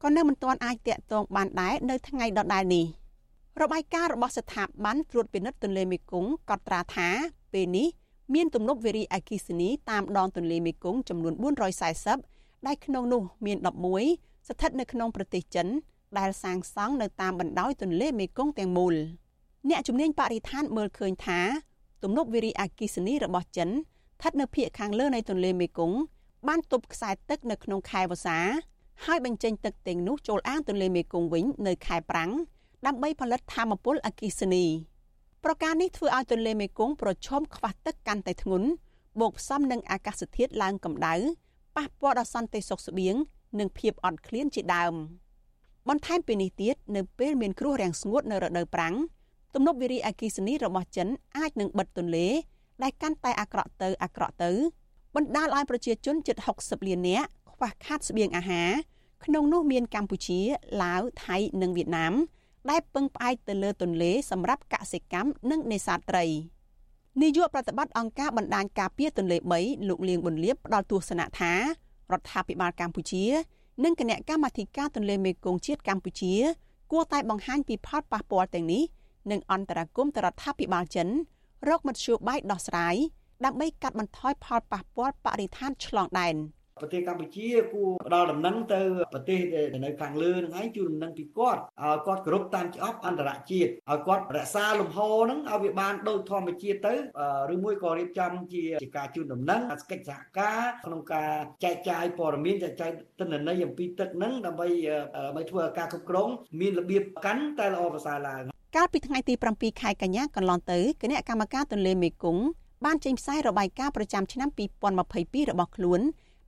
S27: ក៏នៅមិនទាន់អាចតាក់ទងបានដែរនៅថ្ងៃដដែលនេះរបាយការណ៍របស់ស្ថាប័នត្រួតពិនិត្យទន្លេមេគង្គកត់ត្រាថាពេលនេះមានទំនប់វារីអគ្គិសនីតាមដងទន្លេមេគង្គចំនួន440ដែលក្នុងនោះមាន11ស្ថិតនៅក្នុងប្រទេសចិនដែលសាងសង់នៅតាមបណ្ដោយទន្លេមេគង្គទាំងមូលអ្នកជំនាញបរិស្ថានមើលឃើញថា ទំនប់វារីអគ្គិសនីរបស់ចិនស្ថិតនៅភាគខាងលើនៃទន្លេមេគង្គបានទប់ខ្សែទឹកនៅក្នុងខែវស្សា ហើយបញ្ចេញទឹកទាំងនោះចូលអាងទន្លេមេគង្គវិញនៅខែប្រាំងដើម្បីផលិតធម្មពលអគ្គិសនីប្រការនេះធ្វើឲ្យទន្លេមេគង្គប្រឈមខ្វះទឹកកាន់តែធ្ងន់បូកផ្សំនឹងអាកាសធាតុឡើងកម្ដៅប៉ះពាល់ដល់សន្តិសុខស្បៀងនិងភាពអត់ឃ្លានជាដើមបន្ថែមពីនេះទៀតនៅពេលមានគ្រោះរាំងស្ងួតនៅរដូវប្រាំងទំនប់វារីអគ្គិសនីរបស់ចិនអាចនឹងបិទទន្លេដែលកាន់តែអាក្រក់ទៅអាក្រក់ទៅបណ្ដាលឲ្យប្រជាជនជិត60លាននាក់ខ្វះខាតស្បៀងអាហារ ក្នុងនោះមានកម្ពុជាឡាវថៃនិងវៀតណាមដែលពឹងផ្អែកទៅលើទន្លេសម្រាប់កសិកម្មនិងនេសាទត្រីនាយកប្រតិបត្តិអង្គការបណ្ដាញការពារទន្លេ3លោកលៀងប៊ុនលៀបផ្ដល់ទស្សនៈថារដ្ឋាភិបាលកម្ពុជានិងគណៈកម្មាធិការទន្លេមេគង្គជាតិកម្ពុជា គួរតែបង្ហាញពីផលប៉ះពាល់ទាំងនេះនិងអន្តរាគមន៍ទៅរដ្ឋាភិបាលចិនរកមធ្យោបាយដោះស្រាយដើម្បីកាត់បន្ថយផលប៉ះពាល់បរិស្ថានឆ្លងដែន
S30: ប្រទេសកម្ពុជាគួរផ្ដល់ដំណឹងទៅប្រទេសដែលនៅខាងលើនឹងឯងជួយដំណឹងពីគាត់ឲ្យគាត់គោរពតាមច្បាប់អន្តរជាតិឲ្យគាត់រក្សាលំហហ្នឹងឲ្យវាបានដូចធម្មជាតិទៅឬមួយក៏រៀបចំជាជាការជូនដំណឹងកិច្ចសហការក្នុងការចែកចាយព័ត៌មានចែកចាយទិន្នន័យអំពីទឹកហ្នឹងដើម្បីដើម្បីធ្វើឲ្យការគ្រប់គ្រងមានរបៀបកាន់តែល្អប្រសើរឡើង
S27: កាលពីថ្ងៃទី7ខែកញ្ញាកន្លងទៅគណៈកម្មការទន្លេមេគង្គបានចេញផ្សាយរបាយការណ៍ប្រចាំឆ្នាំ2022របស់ខ្លួន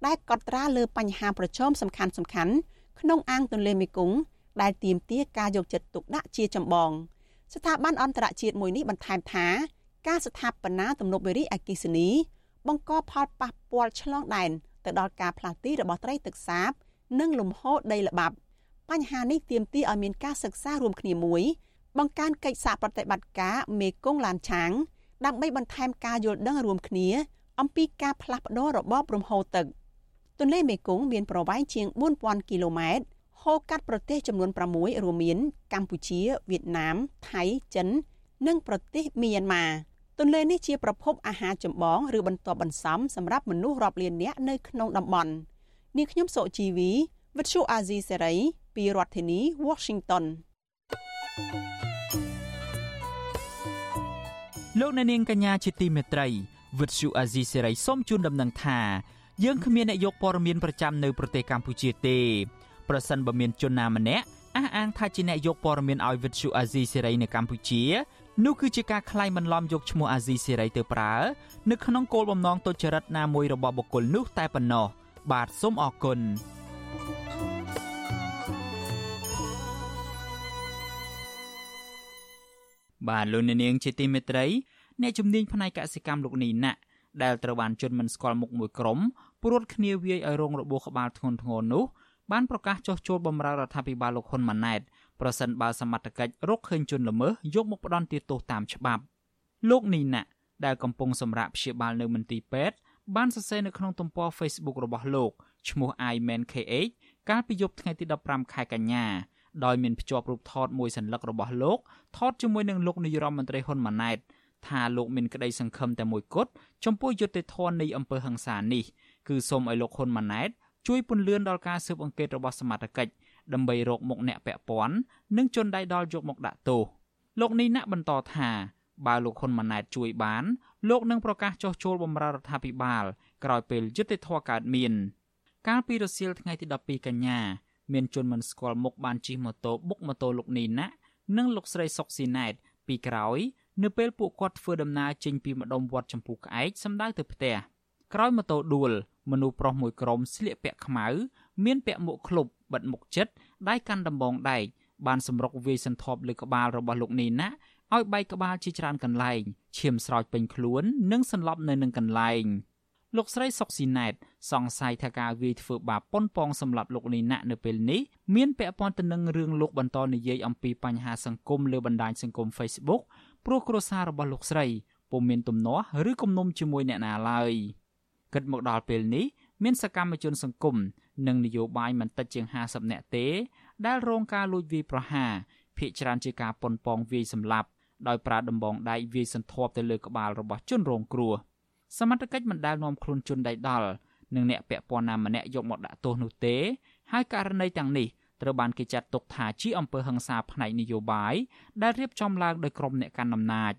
S27: ដែលកត់ត្រាលើបញ្ហាប្រឈមសំខាន់សំខាន់ក្នុងអាងទន្លេមេគង្គដែលទាមទារការយកចិត្តទុកដាក់ជាចម្បង ស្ថាប័នអន្តរជាតិមួយនេះបន្ថែមថាការស្ថាបនាទំនប់វារីអគ្គិសនី បង្កផលប៉ះពាល់ឆ្លងដែនទៅដល់ការផ្លាស់ទីរបស់ត្រីទឹកសាប និងលំហូរដីល្បាប់បញ្ហានេះទាមទារឲ្យមានការសិក្សារួមគ្នាមួយបង្កើនកិច្ចសហប្រតិបត្តិការមេគង្គឡានឆាងដើម្បីបន្ថែមការយល់ដឹងរួមគ្នា អំពីការផ្លាស់ប្តូររបបរំហូរទឹក ទន្លេមេគង្គមានប្រវែងជាង4000គីឡូម៉ែត្រហូរកាត់ប្រទេសចំនួន6រួមមាន កម្ពុជាវៀតណាមថៃចិន និងប្រទេសមីយ៉ាន់ម៉ាទន្លេនេះជាប្រភពអាហារចម្បងឬបន្ទាប់បន្សំសម្រាប់មនុស្សរាប់លាននាក់នៅក្នុងតំបន់នាងខ្ញុំសុជីវីវិទ្យុអាស៊ីសេរីពីរដ្ឋធានី Washington
S4: លោកអ្នកនាងកញ្ញាជាទីមេត្រីវិទ្យុអាស៊ីសេរីសូមជូនដំណឹងថា យើងគ្មានអ្នកយកព័ត៌មានប្រចាំនៅប្រទេសកម្ពុជាទេប្រសិនបើមានជនណាម្នាក់អះអាងថាជាអ្នកយកព័ត៌មានឲ្យវិទ្យុអាស៊ីសេរីនៅកម្ពុជានោះគឺជាការក្លែងបន្លំយកឈ្មោះអាស៊ីសេរីទៅប្រើនៅក្នុងគោលបំណងទុច្ចរិតណាមួយរបស់បុគ្គលនោះតែប៉ុណ្ណោះបាទសូមអរគុណបាទលោកនាងជាទីមេត្រីអ្នកជំនាញផ្នែកកសិកម្មលោកនីណាក់ ដែលត្រូវបានជន់មិនស្គាល់មុខមួយក្រុមព្រួតគ្នាវាយឲ្យរងរបួសក្បាលធ្ងន់ធ្ងរនោះបានប្រកាសចោះចូលបម្រើរដ្ឋាភិបាលលោកហ៊ុនម៉ាណែតប្រសិនបើសមត្ថកិច្ចរកឃើញជនល្មើសយកមកផ្ដន់ទោសតាមច្បាប់លោកនីណាក់ដែលកំពុងសម្រាកព្យាបាលនៅមន្ទីរពេទ្យបានសរសេរនៅក្នុងទំព័រ Facebook របស់លោកឈ្មោះ iManKH កាលពីយប់ថ្ងៃទី15ខែកញ្ញាដោយមានភ្ជាប់រូបថតមួយសន្លឹករបស់លោកថតជាមួយនឹងលោកនាយរដ្ឋមន្ត្រីហ៊ុនម៉ាណែត ថាលោកមានក្តីសង្ឃឹមតែមួយគត់ចំពោះយុត្តិធម៌នៃអំពើហិង្សានេះគឺសូមឲ្យលោកហ៊ុនម៉ាណែតជួយពន្លឿនដល់ការស៊ើបអង្កេតរបស់សមត្ថកិច្ចដើម្បីរកមុខអ្នកពាក់ព័ន្ធនិងជន់ដៃដល់យកមកដាក់ទោសលោកនេះណាក់បន្តថាបើលោកហ៊ុនម៉ាណែតជួយបានលោកនឹងប្រកាសចុះចូលបម្រើរដ្ឋាភិបាលក្រោយពេលយុត្តិធម៌កើតមាន កាលពីរសៀលថ្ងៃទី12កញ្ញាមានជនមិនស្គាល់មុខបានជិះម៉ូតូបុកម៉ូតូលោកនេះណាក់និងលោកស្រីសុកស៊ីណែតពីក្រោយ នៅពេលពួកគាត់ធ្វើដំណើរចេញពីម្ដុំវត្តចម្ពោះក្អែកសម្ដៅទៅផ្ទះក្រោយម៉ូតូដួលមនុស្សប្រុសមួយក្រុមស្លៀកពាក់ខ្មៅមានពាក់មួកឃ្លុបបិទមុខជិតដៃកាន់ដំបងដែកបានសម្រុកវាយសន្ធាប់លើក្បាលរបស់លោកនីណាឲ្យបែកក្បាលជាច្រើនកន្លែងឈាមស្រោចពេញខ្លួន និងសន្លប់នៅនឹងកន្លែងលោកស្រីសុកស៊ីណែត សង្ស័យថាការវាយធ្វើបាបប៉ុនប៉ងសម្រាប់លោកនីណានៅពេលនេះមានពាក់ព័ន្ធទៅនឹងរឿងលោកបន្តនិយាយអំពីបញ្ហាសង្គមលើបណ្ដាញសង្គម Facebook ព្រោះគ្រួសាររបស់លោកស្រីពុំមានទំនាស់ឬគំនុំជាមួយអ្នកណាឡើយគិតមកដល់ពេលនេះមានសកម្មជនសង្គមនិងនយោបាយមិនតិចជាង50នាក់ទេ ដែលរងការលួចវាយប្រហារភ ieck ច្រើនជាការប៉ុនប៉ងវាយសម្លាប់ដោយប្រើដំបងដៃវាយសន្ធាប់ទៅលើក្បាលរបស់ជនរងគ្រោះសមត្ថកិច្ចមិនដែលនាំខ្លួនជនដៃដល់និងអ្នកពាក់ព័ន្ធណាម្នាក់យកមកដាក់ទោសនោះទេ ហើយករណីទាំងនេះ ត្រូវបានគេចាត់ទុកថាជាអំពើហិង្សាផ្នែកនយោបាយដែលរៀបចំឡើងដោយក្រុមអ្នកកាន់អំណាច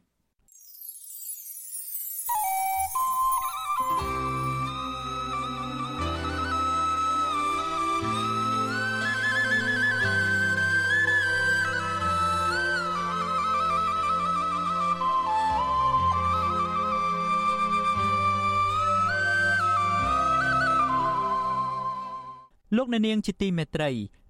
S4: លោកអ្នកនាងជាទីមេត្រី